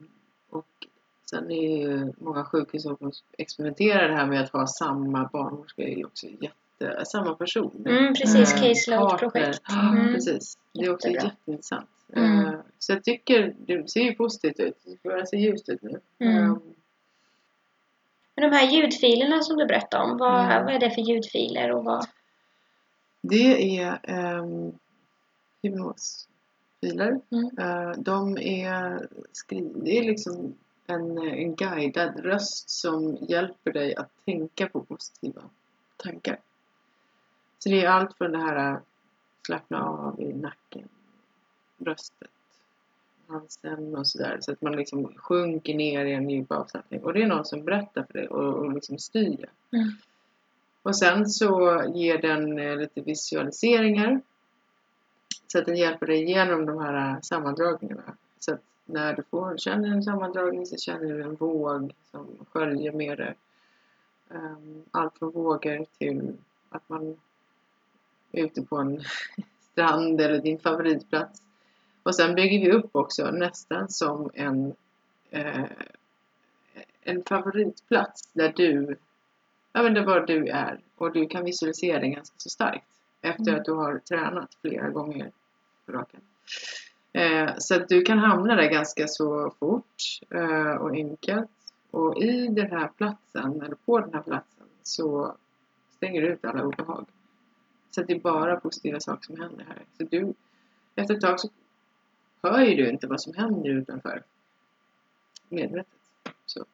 och sen är ju många sjukhus som experimenterar det här med att ha samma barnmorska är ju också jätte, samma person. Mm, precis, Eh, caseload-projekt. Mm. Precis. Det är också jätteintressant. Mm. Eh, Så jag tycker det ser ju positivt ut. Det börjar se ljust ut nu. Mm. Eh, Men de här ljudfilerna som du berättade om, vad, Mm. vad är det för ljudfiler och vad? Det är um, hypnosfiler. Mm. Eh, de är skrivna, det är liksom en, en guidad röst som hjälper dig att tänka på positiva tankar. Så det är allt från det här slappna av i nacken, bröstet, halsen och sådär. Så att man liksom sjunker ner i en djup avslappning. Och det är någon som berättar för dig och, och liksom styr. Mm. Och sen så ger den eh, lite visualiseringar. Så att den hjälper dig igenom de här eh, sammandragningarna. Så att när du får, känner en sammandragning så känner du en våg som sköljer med dig. Um, allt från vågor till att man är ute på en (laughs) strand eller din favoritplats. Och sen bygger vi upp också nästan som en, eh, en favoritplats där du ja, men det var du är och du kan visualisera det ganska så starkt efter Mm. att du har tränat flera gånger på raken. Eh, så att du kan hamna där ganska så fort eh, och enkelt. Och i den här platsen, eller på den här platsen, så stänger du ut alla obehag. Så att det är bara positiva saker som händer här. Så du, efter ett tag så hör ju du inte vad som händer utanför. Medvetet. Så.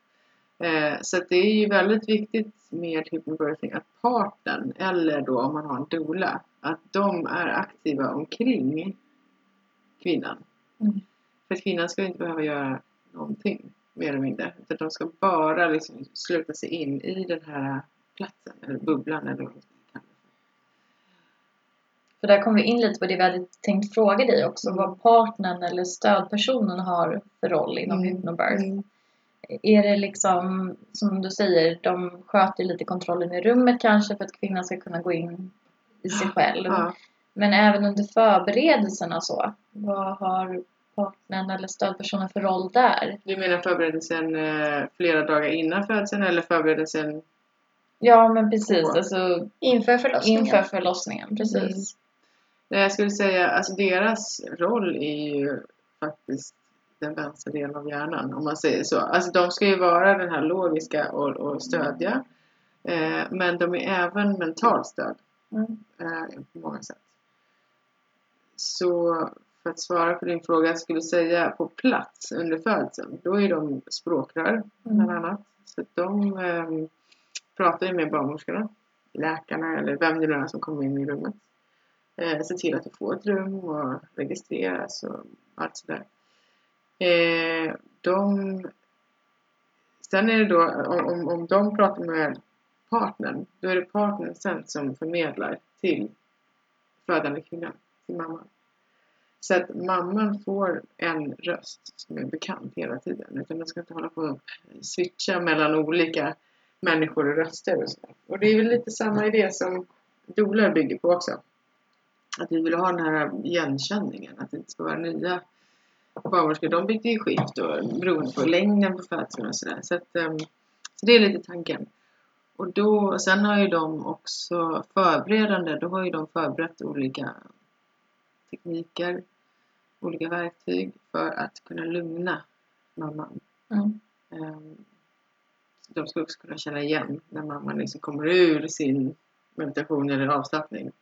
Eh, så det är ju väldigt viktigt med hypnobirthing att parten, eller då om man har en doula, att de är aktiva omkring kvinnan. Mm. För kvinnan ska inte behöva göra någonting mer eller mindre. Utan de ska bara liksom sluta sig in i den här platsen, eller bubblan eller vad man ska. För där kom vi in lite på det vi hade tänkt fråga dig också. Mm. Vad partnern eller stödpersonen har för roll inom Mm. hypnobirth. Mm. Är det liksom, som du säger, de sköter lite kontrollen i rummet kanske för att kvinnan ska kunna gå in i sig själv. Ja. Men även under förberedelserna så. Vad har partnern eller stödpersonen för roll där? Du menar förberedelsen eh, flera dagar innan födseln eller förberedelsen Ja men precis, Så. alltså Inför förlossningen. inför förlossningen. Precis. Nej, Jag skulle säga alltså deras roll är ju faktiskt den vänstra delen av hjärnan om man säger så. Alltså de ska ju vara den här logiska och, och stödja. Eh, men de är även mentalt stöd Mm. eh, på många sätt. Så för att svara på din fråga, jag skulle säga på plats under födseln, då är de språkrör bland Mm. annat. Så de eh, pratar ju med barnmorskorna, läkarna eller vem det nu är som kommer in i rummet. Eh, se till att du får ett rum och registreras och allt sådär. Eh, de, sen är det då, om, om, de pratar med partnern, då är det partnern sen som förmedlar till födande kvinnan, till mamman. Så att mamman får en röst som är bekant hela tiden. Utan den ska inte hålla på och switcha mellan olika människor och röster och så. Och det är väl lite samma idé som dolar bygger på också. Att vi vill ha den här igenkänningen, att det inte ska vara nya barnmorskor. De byter ju skift och beroende på längden på födseln och sådär. Så, att, ehm, så det är lite tanken. Och då, sen har ju de också förberedande, då har ju de förberett olika tekniker, olika verktyg för att kunna lugna mamman. Mm. Ehm, De ska också kunna känna igen när mamman liksom kommer ur sin meditation eller avslappning.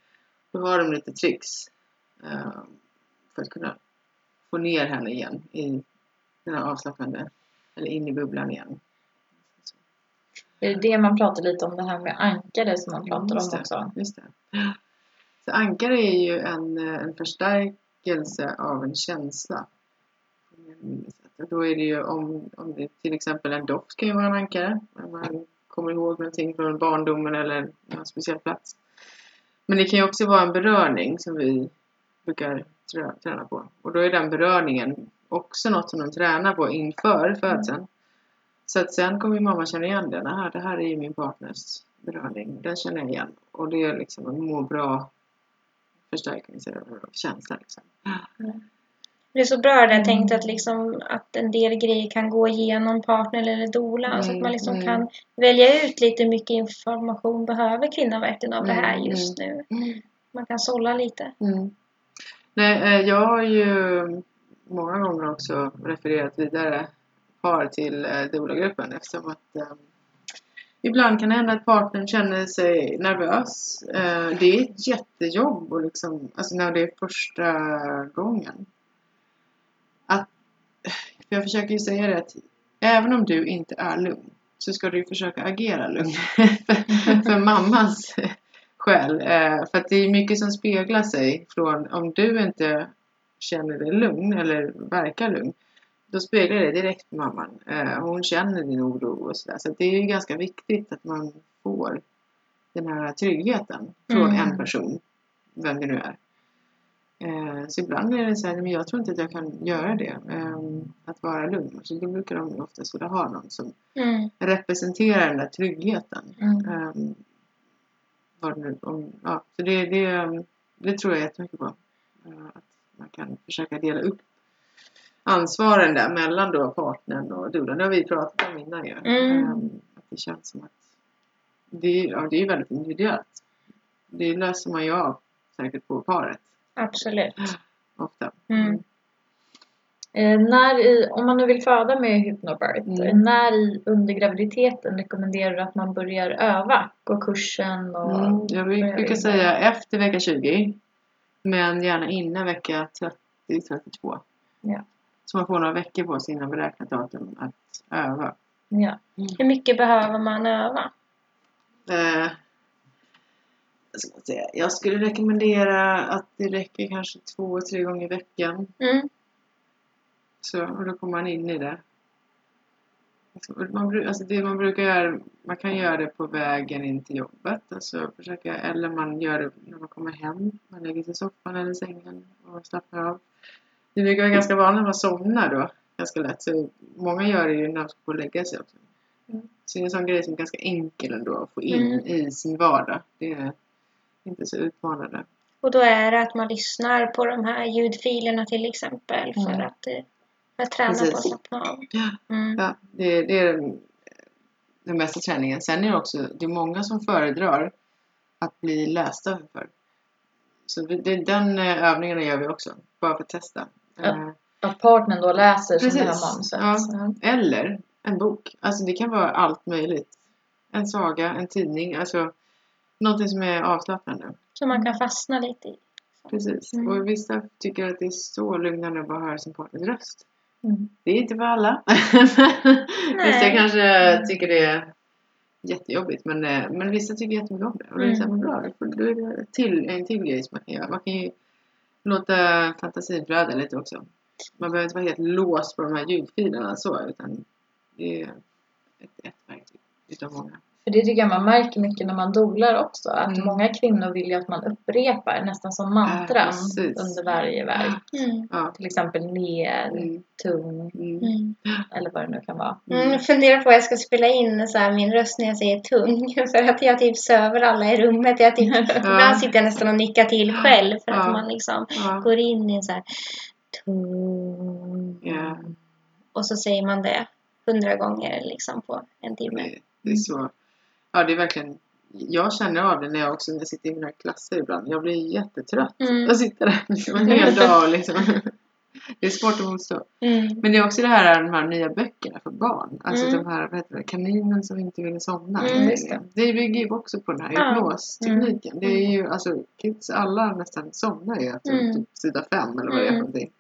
Då har de lite tricks ehm, för att kunna få ner henne igen i den här avslappnande, eller in i bubblan igen. Det är det man pratar lite om, det här med ankare som man pratar Just om det. också. Just det. Så ankare är ju en, eh, en förstärkelse av en känsla. Och Då är det ju om, om det till exempel en doft kan ju vara en ankare. När man kommer ihåg någonting från barndomen eller någon speciell plats. Men det kan ju också vara en berörning som vi brukar trä- träna på. Och då är den berörningen också något som de tränar på inför födseln. Så att sen kommer ju mamma känna igen den. Aha, det här är ju min partners berörning. Den känner jag igen. Och det är liksom en må bra förstärkningskänsla. Liksom. Det är så bra det där tänkt att, liksom, att en del grejer kan gå igenom partner eller doula. så att man liksom Mm, kan välja ut lite mycket information behöver kvinnan verkligen av det här Mm, just nu. Man kan sålla lite. Mm. Nej, eh, jag har ju många gånger också refererat vidare par till eh, doula-gruppen eftersom att eh, ibland kan det hända att partnern känner sig nervös. Eh, det är ett jättejobb och liksom, alltså när det är första gången. För jag försöker ju säga det att även om du inte är lugn så ska du försöka agera lugn (laughs) för, för mammans själ. Eh, för att det är mycket som speglar sig från om du inte känner dig lugn eller verkar lugn. Då speglar det direkt på mamman. Eh, hon känner din oro och sådär. Så det är ju ganska viktigt att man får den här tryggheten från Mm. en person. Vem det nu är. Eh, så ibland är det så här, men jag tror inte att jag kan göra det. Eh, att vara lugn. Så då brukar de oftast vilja ha någon som Mm. representerar den där tryggheten. Mm. Om, ja, så det, det, det tror jag jättemycket på. Uh, att man kan försöka dela upp ansvaren där mellan då partnern och dolan. Det har vi pratat om innan ju. Mm. Um, att det känns som att det, ja, det är väldigt individuellt. Det löser man ju av säkert på paret Absolut. ofta. Mm. Eh, när i, om man nu vill föda med hypnobirth, Mm. eh, när i, under graviditeten rekommenderar du att man börjar öva? Gå kursen och... Mm, jag bruk- brukar säga efter vecka 20. Men gärna innan vecka 30-32. Ja. Så man får några veckor på sig innan beräknat datum att öva. Ja. Hur mycket behöver man öva? Eh, man säga? Jag skulle rekommendera att det räcker kanske två, tre gånger i veckan. Mm. Så, och då kommer man in i det. Alltså, Man, alltså det man brukar göra, man kan göra det på vägen in till jobbet. Alltså försöka, eller man gör det när man kommer hem. Man lägger sig i soffan eller sängen och slappnar av. Det brukar vara ganska vanligt att man somnar då. Ganska lätt. Så många gör det ju när de ska gå och lägga sig också. Mm. Så det är en sån grej som är ganska enkel ändå att få in Mm. i sin vardag. Det är inte så utmanande. Och då är det att man lyssnar på de här ljudfilerna till exempel för Mm. att, eh, för att träna på att Precis. slappna av. Ja. Mm. Ja, det, det är den, den bästa träningen. Sen är det också, det är många som föredrar att bli lästa för. Så det, den eh, övningen gör vi också, bara för att testa. Ja. Eh, Att partnern då läser som det här Precis. manuset. Ja. Eller en bok. Alltså det kan vara allt möjligt. En saga, en tidning, alltså någonting som är avslappnande. Så man kan fastna lite i. Precis. Mm. Och vissa tycker att det är så lugnande att bara höra sin partners röst. Mm. Det är inte för alla. (laughs) vissa kanske tycker det är jättejobbigt men, eh, men vissa tycker jättemycket om det. Och det är Mm. så här, men bra, då är det till, en till grej som man kan göra. Man kan ju låta fantasin flöda lite också. Man behöver inte vara helt låst på de här ljudfilerna så utan det är ett, ett verktyg utav många. För det tycker jag man märker mycket när man dolar också. Att Mm. många kvinnor vill ju att man upprepar nästan som mantran precis. under varje verk. Mm. Ja. Till exempel ner, Mm. tung Mm. Mm. eller vad det nu kan vara. Mm, jag funderar på att jag ska spela in så här, min röst när jag säger tung. (laughs) För att jag typ söver alla i rummet. Jag typ, (laughs) Ibland sitter jag nästan och nickar till själv. För att Ja. man liksom Ja. går in i en så här tung. Ja. Och så säger man det hundra gånger liksom på en timme. Det, det är så. Ja, det är verkligen. Jag känner av det när jag också när jag sitter i mina klasser ibland. Jag blir jättetrött. Mm. Jag sitter där liksom en hel dag liksom. (laughs) Det är svårt att motstå. Mm. Men det är också det här, de här nya böckerna för barn. Alltså Mm. de här, vad heter det, kaninen som inte ville somna. Mm, det. det bygger ju också på den här Ja. hypnostekniken. Det är ju, alltså kids alla nästan somnar ju efter Mm. typ sida fem eller vad det är för Mm. någonting.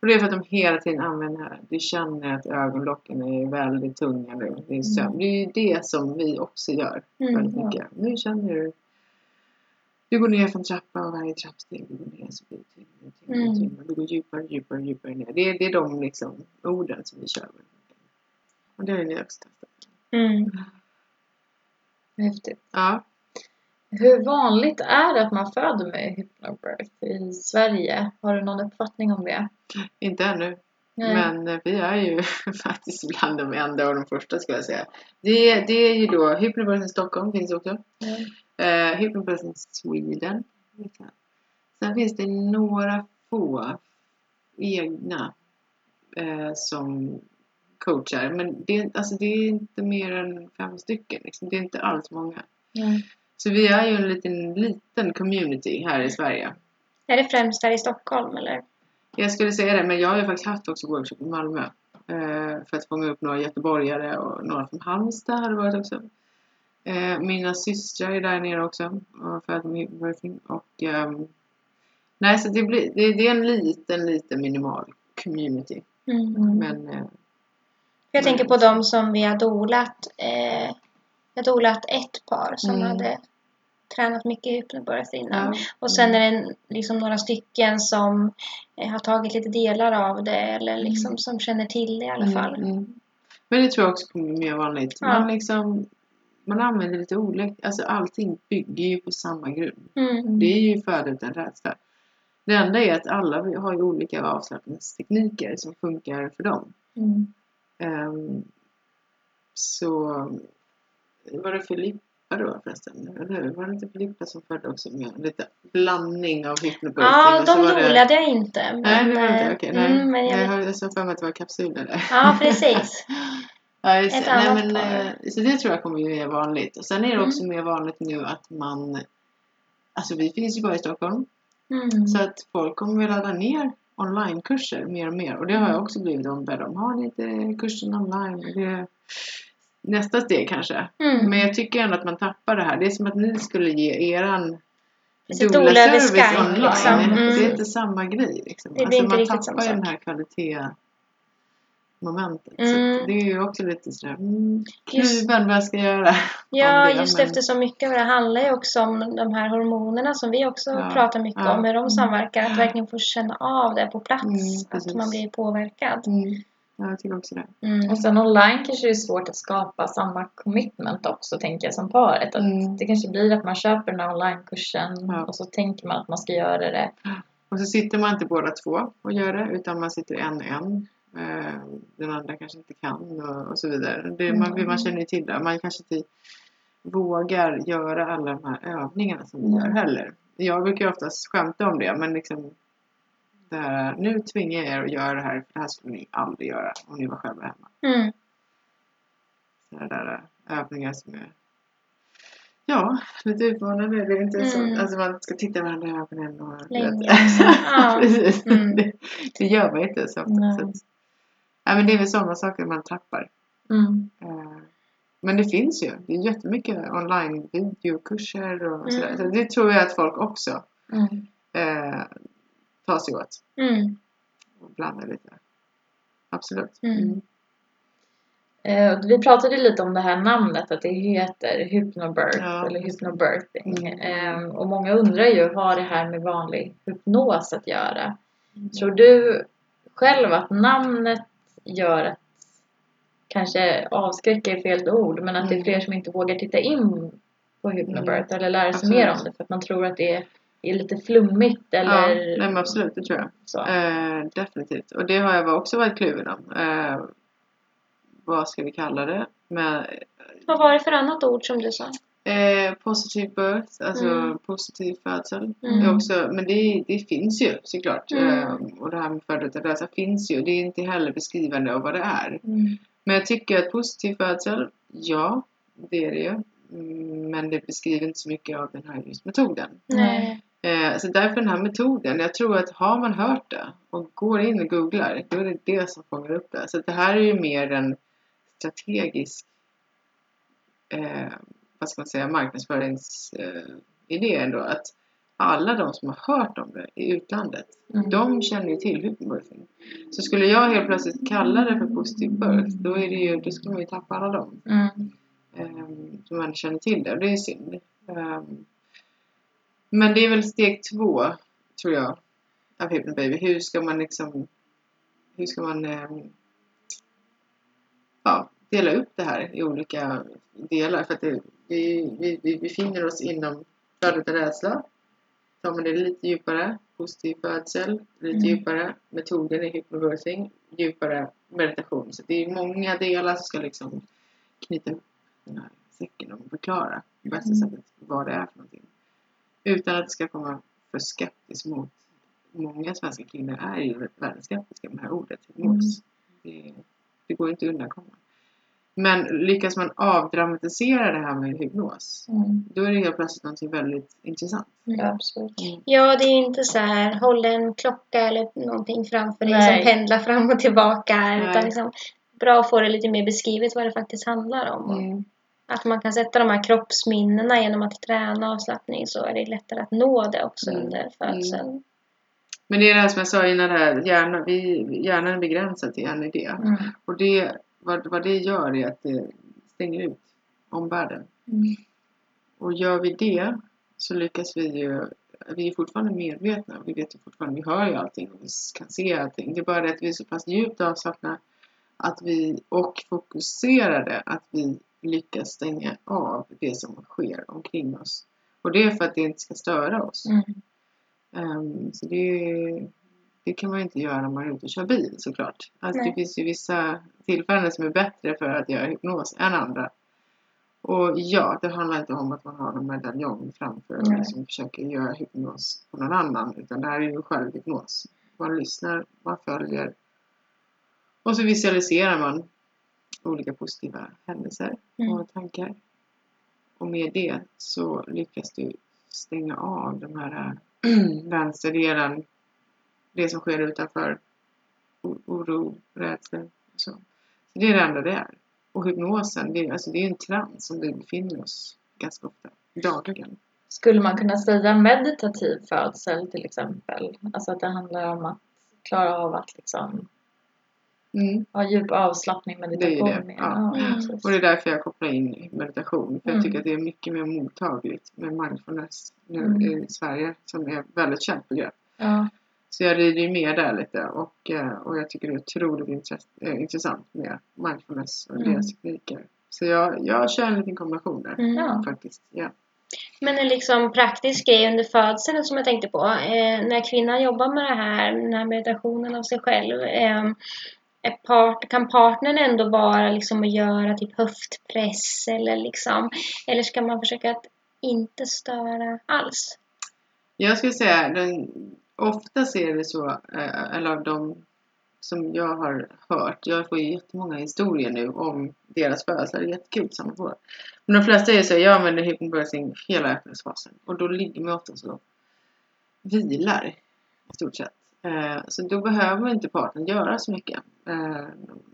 Och det är för att de hela tiden använder det här. Du känner att ögonlocken är väldigt tunga nu. Det är, sömn. det är ju det som vi också gör Mm. väldigt mycket. Nu känner du du går ner för en trappa och varje trappsteg du går ner så blir det tyngre och tyngre, Mm. tyngre. Du går djupare och djupare och djupare ner. Det är, det är de liksom orden som vi kör med. Och det har ni också testat. Mm. Häftigt. Ja. Hur vanligt är det att man föder med hypnobirth i Sverige? Har du någon uppfattning om det? Inte ännu. Nej. Men eh, vi är ju (laughs) faktiskt bland de enda och de första skulle jag säga. Det, det är ju då Hypnobirth i Stockholm finns också. Ja. Eh, Hypnobirth in Sweden. Sen finns det några få egna eh, som coachar. Men det, är- alltså, det är inte mer än fem stycken. Liksom. Det är inte alls många. Mm. Så vi är ju en liten, liten community här i Sverige. Är det främst här i Stockholm eller? Jag skulle säga det, men jag har ju faktiskt haft också workshop i Malmö. Eh, för att fånga upp några göteborgare och några från Halmstad har det varit också. Eh, mina systrar är där nere också för att working. Och, ehm, nej, så det, blir, det, är en liten, liten minimal community. Mm. Men eh, Jag tänker på de som vi har dolat. Eh, jag har dolat ett par som Mm. hade tränat mycket hypnobirth innan. ja, Och sen är det liksom några stycken som eh, har tagit lite delar av det eller liksom som känner till det i alla fall. Mm, mm. Men det tror jag också kommer bli mer vanligt. Ja. Man, liksom, man använder lite olika, alltså allting bygger ju på samma grund. Mm. Det är ju föda utan rädsla. Det enda är att alla har ju olika avslappningstekniker som funkar för dem. Mm. Ehm, så var det Filippa då förresten? Eller hur? Var det inte Filippa som födde också med lite blandning av hypnobirthing? Ja, de det- dolade jag inte. Men, Nej, det var inte. eh, Okej, nej. mm, men jag jag, har- såg för mig att det var kapsyler där. Ja, precis. (laughs) Ja, just. Nej, men, par. eh, så det tror jag kommer bli mer vanligt. Och sen är det Mm. också mer vanligt nu att man Alltså vi finns ju bara i Stockholm. Mm. Så att folk kommer att ladda ner onlinekurser mer och mer. Och det har jag också blivit ombedd om. Har ni inte kursen online? Det nästa steg kanske. Mm. Men jag tycker ändå att man tappar det här. Det är som att ni skulle ge eran doula doula-service Skype, online. liksom. Mm. Det är inte samma grej. Liksom. Det inte man tappar ju den här kvalitet, momentet. Så Mm. det är ju också lite sådär, mm, kluven vad jag ska göra. (laughs) Ja, det, just men- eftersom mycket av det handlar ju också om de här hormonerna som vi också Ja, pratar mycket ja. om, hur de samverkar. Att (gasps) verkligen få känna av det på plats, Mm, att man blir påverkad. Ja, jag tycker också det. Mm. Och sen online kanske det är svårt att skapa samma commitment också, tänker jag, som paret. Att Mm. Det kanske blir att man köper den här onlinekursen Ja. och så tänker man att man ska göra det. Och så sitter man inte båda två och gör det utan man sitter en och en. Eh, Den andra kanske inte kan och, så vidare. Det, man, Mm. man känner ju till det. Man kanske inte vågar göra alla de här övningarna som vi Mm. gör heller. Jag brukar ju oftast skämta om det men liksom det här, nu tvingar jag er att göra det här för det här skulle ni aldrig göra om ni var själva hemma. Mm. Sådana där äh, övningar som är ja, lite utmanande. Det är inte så Mm. alltså man ska titta varandra i ögonen och Länge. (laughs) Ja, precis. Mm. Det, det gör man inte så ofta. Nej. Så att, ja, men det är väl sådana saker man tappar. Mm. Eh, Men det finns ju. Det är jättemycket online videokurser och Mm. sådär. Så det tror jag att folk också Mm. eh, tar sig åt Mm. och blandar lite. Absolut. Mm. Eh, vi pratade lite om det här namnet, att det heter hypnobirth Ja. eller hypnobirthing. Mm. Eh, och många undrar ju, har det här med vanlig hypnos att göra? Mm. Tror du själv att namnet gör att, kanske avskräcker är fel ord, men att det är Mm. fler som inte vågar titta in på hypnobirth eller lära sig Absolut. mer om det för att man tror att det är, är lite flummigt Ja, eller nej, men absolut, det tror jag. så. Eh, definitivt. Och det har jag också varit kluven om. Eh, vad ska vi kalla det? Med, Vad var det för annat ord som du sa? eh, positive birth, alltså Mm. positiv födsel. Mm. Också, men det, det finns ju såklart. Mm. Eh, och det här med födelsedöda finns ju. Det är inte heller beskrivande av vad det är. Mm. Men jag tycker att positiv födsel, ja, det är det ju. Mm, Men det beskriver inte så mycket av den här just metoden. Nej. Eh, så därför den här metoden, jag tror att har man hört det och går in och googlar, då är det det som fångar upp det. Så det här är ju mer en strategisk, eh, vad ska man säga, marknadsföringsidé eh, idé ändå. Att alla de som har hört om det i utlandet, Mm. de känner ju till hypnobirthing. Så skulle jag helt plötsligt kalla det för positiv birth, då, är det ju, då skulle man ju tappa alla dem Mm. um, som man känner till det och det är synd. Ehm, men det är väl steg två, tror jag, av Hypnobaby. Hur ska man liksom, hur ska man ehm, ja, dela upp det här i olika delar? För att det, vi, vi, vi befinner oss inom flödet av rädsla. Tar man det lite djupare, positiv födsel, lite Mm. djupare, metoden i hypnobirthing, djupare meditation. Så det är många delar som ska liksom knyta upp den här säcken och förklara på bästa Mm. sättet vad det är för någonting. Utan att det ska komma för skeptiskt mot många svenska kvinnor är ju väldigt skeptiska med det här ordet hypnos. Det, det går inte att undankomma. Men lyckas man avdramatisera det här med hypnos Mm. då är det helt plötsligt någonting väldigt intressant. Ja, absolut. Ja, det är inte så här, håll en klocka eller någonting framför dig Nej. som pendlar fram och tillbaka. Nej. Utan liksom, bra att få det lite mer beskrivet vad det faktiskt handlar om. Mm. Att man kan sätta de här kroppsminnena genom att träna avslappning så är det lättare att nå det också Mm. under födseln. Men det är det här som jag sa innan, det här, hjärnan, vi, hjärnan är begränsad till en idé. Mm. Och det, vad, vad det gör är att det stänger ut omvärlden. Mm. Och gör vi det så lyckas vi ju, vi är fortfarande medvetna, vi vet ju fortfarande, vi hör ju allting och vi kan se allting. Det är bara det att vi är så pass djupt avslappnade att vi, och fokuserade att vi lyckas stänga av det som sker omkring oss. Och det är för att det inte ska störa oss. Mm. Ehm, så det, det kan man ju inte göra när man är ute och kör bil såklart. Alltså, det finns ju vissa tillfällen som är bättre för att göra hypnos än andra. Och ja, det handlar inte om att man har en medaljong framför och Nej. liksom försöker göra hypnos på någon annan. Utan det här är ju självhypnos. Man lyssnar, man följer. Och så visualiserar man olika positiva händelser Mm. och tankar. Och med det så lyckas du stänga av den här (clears throat) vänsterdelen. Det som sker utanför. Oro, rädsla och så. så. Det är det enda det är. Och hypnosen, det är, alltså det är en trans som vi befinner oss ganska ofta. Dagligen. Skulle man kunna säga meditativ födsel till exempel? Alltså att det handlar om att klara av att liksom Mm. Ja, djup avslappning, meditation. Det är det, ja. Precis. Och det är därför jag kopplar in meditation. För jag Mm. tycker att det är mycket mer mottagligt med mindfulness nu Mm. i Sverige som är ett väldigt känt begrepp. Ja. Så jag rider ju med där lite och, eh, och jag tycker det är otroligt intress- eh, intressant med mindfulness och Mm. deras tekniker. Så jag, jag kör en liten kombination där Mm. Ja. faktiskt. Ja. Men en liksom praktisk grej under födseln som jag tänkte på. Eh, när kvinnan jobbar med det här, den här meditationen av sig själv. Eh, part, kan partnern ändå vara liksom att göra typ höftpress eller liksom. Eller ska man försöka att inte störa alls? Jag skulle säga, den, oftast är det så, eh, eller av de som jag har hört, jag får ju jättemånga historier nu om deras födelser, det är jättekul som får. Men de flesta är så, jag använder hypnobirthing hela öppningsfasen och då ligger man ofta så vilar i stort sett. Eh, Så då behöver inte partnern göra så mycket. Eh,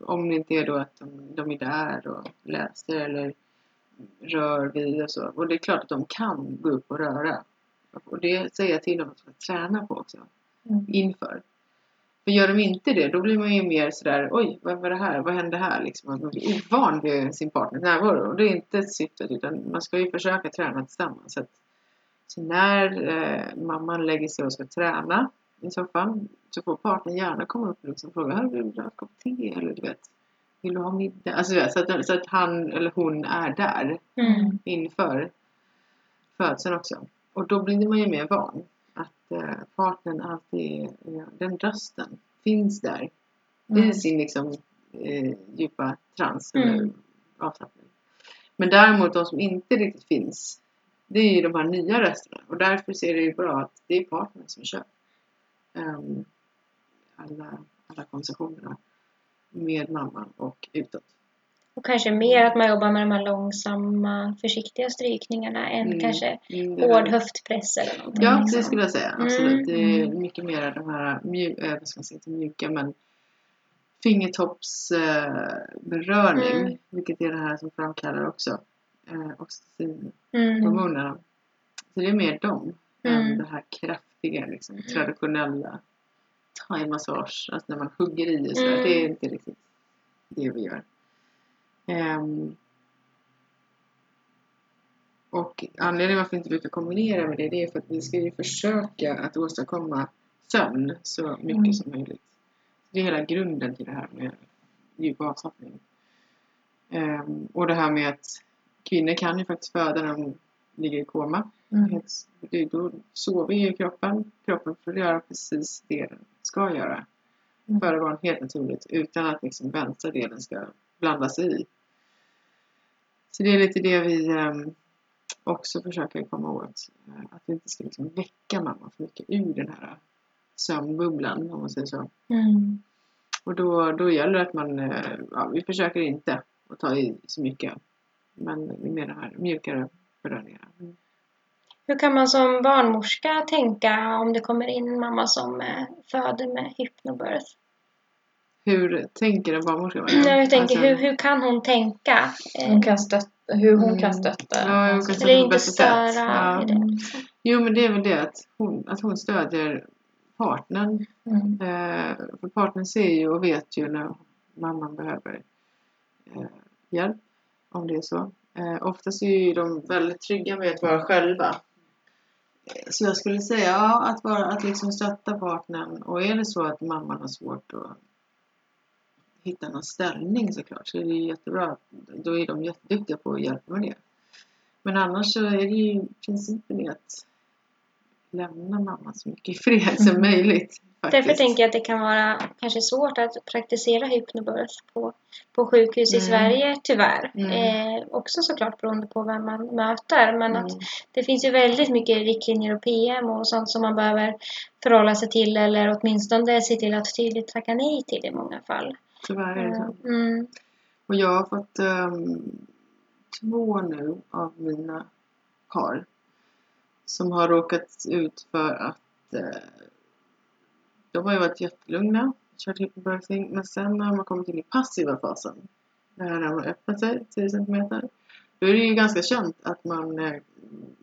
Om det inte är då att de, de är där och läser eller rör vid och så. Och det är klart att de kan gå upp och röra. Och det säger jag till dem att de ska träna på också Mm. inför. För gör de inte det, då blir man ju mer sådär, oj, vad var det här? Vad hände här? Liksom, man blir ovan vid sin partners närvaro. Och det är inte syftet, utan man ska ju försöka träna tillsammans. Så, att, så när eh, mamman lägger sig och ska träna i soffan, så får partnern gärna komma upp och liksom fråga, "Hör, vill du ha en kopp te? Eller du vet, vill du ha middag? Alltså, så, att, så att han eller hon är där Mm. inför födseln också. Och då blir man ju mer van att eh, partnern alltid, är- den rösten finns där Mm. i sin liksom eh, djupa trans Mm. eller avslappning. Men däremot de som inte riktigt finns, det är ju de här nya rösterna och därför ser det ju bra att det är partnern som kör alla, alla konversationerna med mamman och utåt. Och kanske mer att man jobbar med de här långsamma, försiktiga strykningarna än Mm. kanske Mm, hård höftpress eller någonting. Ja, liksom. det skulle jag säga. Mm, Absolut. Det är mm. mycket mer de här mju- äh, vad ska man säga, inte mjuka men fingertoppsberörning. Mm. Vilket är det här som framkallar också eh, oxytocin Mm. Så det är mer dem Mm. än det här kraftiga, liksom, traditionella thaimassage, alltså när man hugger i och sådär. Mm. Det är inte riktigt det vi gör. Ehm, och anledningen varför vi inte brukar kombinera med det, det är för att vi ska ju försöka att åstadkomma sömn så mycket Mm. som möjligt. Det är hela grunden till det här med djup avslappning. Ehm, och det här med att kvinnor kan ju faktiskt föda när de ligger i koma. Mm. Det- Då sover ju kroppen. Kroppen får göra precis det den ska göra. Mm. Föda barn helt naturligt utan att liksom vänstra delen ska blanda sig i. Så det är lite det vi ehm, också försöker komma åt. Att vi inte ska liksom väcka mamman för mycket ur den här sömnbubblan om man säger så. Mm. Och då, då gäller det att man, eh, ja, vi försöker inte att ta i så mycket. Men med det här mjukare beröringar. Mm. Hur kan man som barnmorska tänka om det kommer in en mamma som eh, föder med hypnobirth? Hur tänker en barnmorska? Jag tänker, Alltså, hur, hur kan hon tänka? Eh, Hon kan stötta, hur hon Mm. kan stötta. Ja, hon Alltså, kan stötta eller på inte störa Ja. det. Jo, men det är väl det att hon, att hon stödjer partnern. Mm. Eh, för partnern ser ju och vet ju när mamman behöver eh, hjälp, om det är så. Eh, oftast är ju de väldigt trygga med att vara själva. Så jag skulle säga ja, att, vara, att liksom stötta partnern. Och är det så att mamman har svårt att hitta någon ställning såklart så är det jättebra. Då är de jätteduktiga på att hjälpa med det. Men annars så är det ju principen i att lämna mamman så mycket i fred som Mm. möjligt. Faktiskt. Därför tänker jag att det kan vara kanske svårt att praktisera hypnobirth på, på sjukhus i Mm. Sverige tyvärr. Mm. Eh, också såklart beroende på vem man möter. Men Mm. att det finns ju väldigt mycket riktlinjer och PM och sånt som man behöver förhålla sig till eller åtminstone se till att tydligt tacka nej till i många fall. Tyvärr är det så. Mm. Och jag har fått ehm, två nu av mina par som har råkat ut för att eh, de har ju varit jättelugna, kört hypnobirthing, men sen när man kommit in i passiva fasen, när den har öppnat sig 10 cm, då är det ju ganska känt att man eh,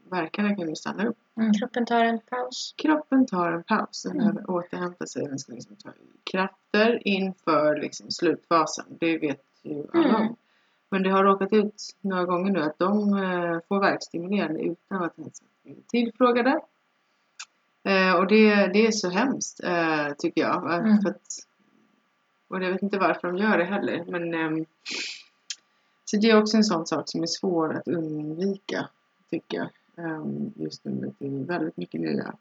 verkarna kan ju stanna upp. Mm. Kroppen tar en paus. Kroppen tar en paus, den Mm. behöver återhämta sig, den ska liksom ta motkrafter inför liksom slutfasen. Det vet ju alla Mm. om. Men det har råkat ut några gånger nu att de eh, får värkstimulerande utan att ens tillfrågade. Eh, och det, det är så hemskt eh, tycker jag. Eh, Mm. För att, och jag vet inte varför de gör det heller. Men, ehm, så det är också en sån sak som är svår att undvika tycker jag. Ehm, just nu det är väldigt mycket nya.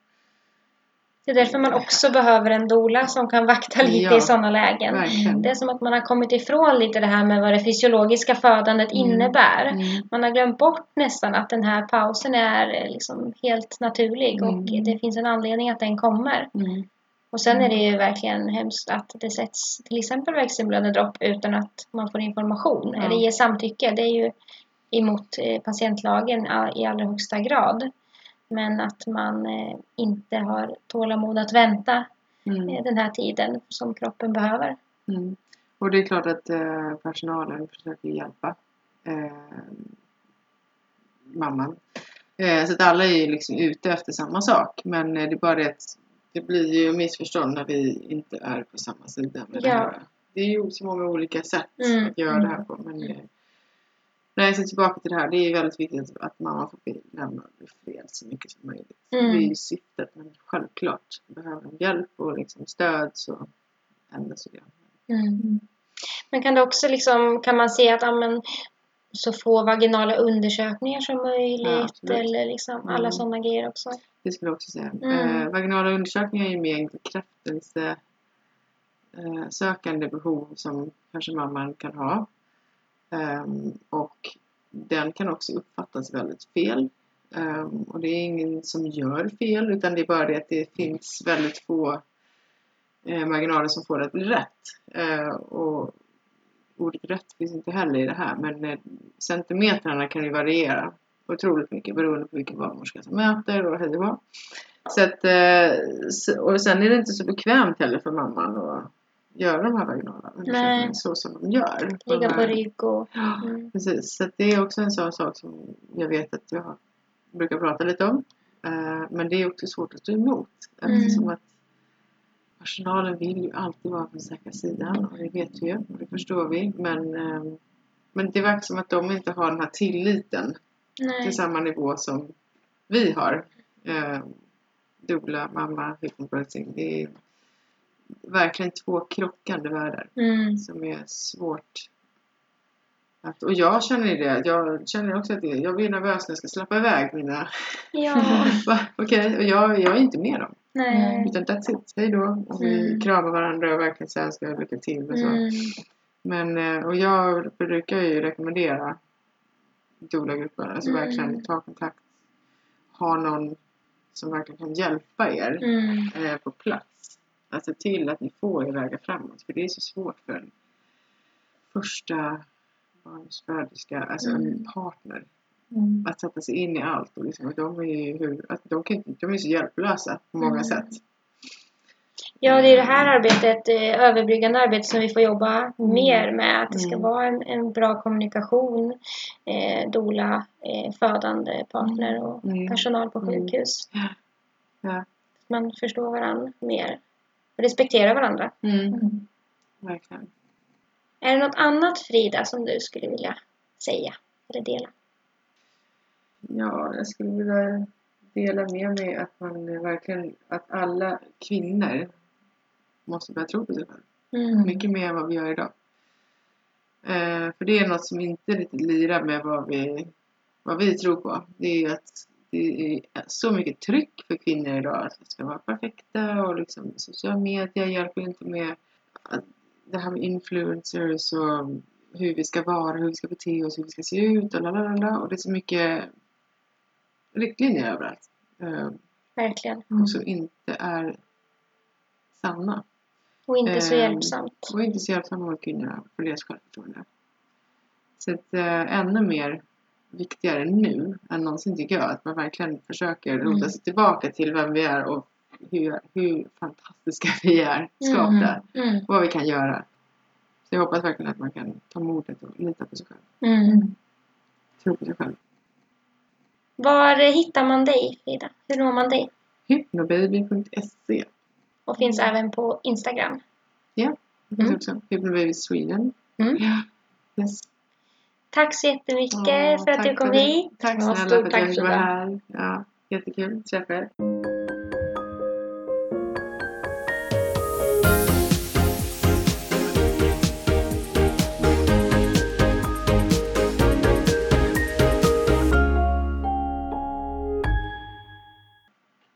Det är därför man också behöver en doula som kan vakta lite Ja, i sådana lägen. Verkligen. Det är som att man har kommit ifrån lite det här med vad det fysiologiska födandet Mm. innebär. Mm. Man har glömt bort nästan att den här pausen är eh, liksom helt naturlig och Mm. det finns en anledning att den kommer. Mm. Och sen är det ju verkligen hemskt att det sätts till exempel verkstimulerande dropp utan att man får information Ja. eller ger samtycke. Det är ju emot eh, patientlagen i allra högsta grad. Men att man eh, inte har tålamod att vänta Mm. eh, den här tiden som kroppen behöver. Mm. Och det är klart att eh, personalen försöker hjälpa eh, mamman. Eh, så att alla är liksom ute efter samma sak. Men det är bara det att det blir ju missförstånd när vi inte är på samma sida med det Ja. här. Det är ju så många olika sätt Mm, att göra det här på. Men nej, så tillbaka till det här. Det är väldigt viktigt att mamma får bli lämnad i fred så mycket som möjligt. Mm. Det är ju syftet. Men självklart behöver de hjälp och liksom stöd så ändras ju det. Mm. Men kan det också liksom, kan man se att ja, men, så få vaginala undersökningar som möjligt Ja, eller liksom alla Mm. sådana grejer också? Det skulle jag också säga. Mm. Eh, vaginala undersökningar är ju mer en bekräftelse eh, sökande behov som kanske mamman kan ha. Ehm, och den kan också uppfattas väldigt fel. Ehm, och det är ingen som gör fel utan det är bara det att det finns väldigt få eh, marginaler som får det att bli rätt. Ehm, och ordet rätt finns inte heller i det här men eh, centimetrarna kan ju variera otroligt mycket beroende på vilken barnmorska som mäter och hej och hå. Så att, eh, och sen är det inte så bekvämt heller för mamman att göra de här vaginala undersökningarna så som de gör. Ligga på rygg och... Mm. precis. Så det är också en sån sak som jag vet att jag brukar prata lite om. Eh, men det är också svårt att stå emot. Mm. Eftersom att personalen vill ju alltid vara på den säkra sidan. Och det vet vi ju. Och det förstår vi. Men, eh, men det verkar som att de inte har den här tilliten Nej. till samma nivå som vi har. Eh, dubbla, mamma, hypnobirthing. Det är verkligen två krockande världar Mm. som är svårt att, och jag känner det, jag känner också att det, jag blir nervös när jag ska släppa iväg mina Ja? (laughs) Okej, och jag, jag är inte med dem. nej. Utan that's it, hej då. Och vi Mm. kramar varandra och verkligen så här ska jag lycka till och så. Mm. Men, eh, och jag brukar ju rekommendera doula-grupper, alltså Mm. verkligen ta kontakt. Ha någon som verkligen kan hjälpa er Mm. eh, på plats. Att se till att ni får er vägar framåt. För det är så svårt för en första barnsföderska, alltså en Mm. partner, Mm. att sätta sig in i allt. Och liksom, de, är hur, att de, kan, de är så hjälplösa på många Mm. sätt. Ja, det är det här arbetet, eh, överbryggande arbete som vi får jobba mer med. Att det ska Mm. vara en, en bra kommunikation, eh, dola, eh, födande partner och Mm. personal på Mm. sjukhus. Ja. Man förstår varandra mer. Och respekterar varandra. Mm. Verkligen. Är det något annat Frida som du skulle vilja säga eller dela? Ja, jag skulle vilja dela med mig att man verkligen, att alla kvinnor måste börja tro på sig själv. Mm. Mycket mer än vad vi gör idag. Eh, för det är något som inte riktigt lirar med vad vi, vad vi tror på. Det är ju att det är så mycket tryck för kvinnor idag att vi ska vara perfekta och liksom sociala medier hjälper inte med det här med influencers och hur vi ska vara, hur vi ska bete oss, hur vi ska se ut och lalala. Och det är så mycket riktlinjer överallt. Eh, Verkligen. och som inte är sanna. Och inte så Ehm, hjälpsamt. Och inte så hjälpsamma mot kvinnorna för deras självförtroende. Så att, eh, ännu mer viktigare nu än någonsin tycker jag att man verkligen försöker rota Mm. sig tillbaka till vem vi är och hur, hur fantastiska vi är skapta. Mm. Vad vi kan göra. Så jag hoppas verkligen att man kan ta modet och lita på sig själv. Mm. Tro på sig själv. Var hittar man dig Frida? Hur når man dig? Hypnobaby.se Och finns även på Instagram. Ja, det finns Mm. också. Hypnobaby Sweden. Mm. Ja. Yes. Tack så jättemycket Ja, för att du kom hit. Tack snälla för att jag fick vara här. Ja, jättekul att träffa er.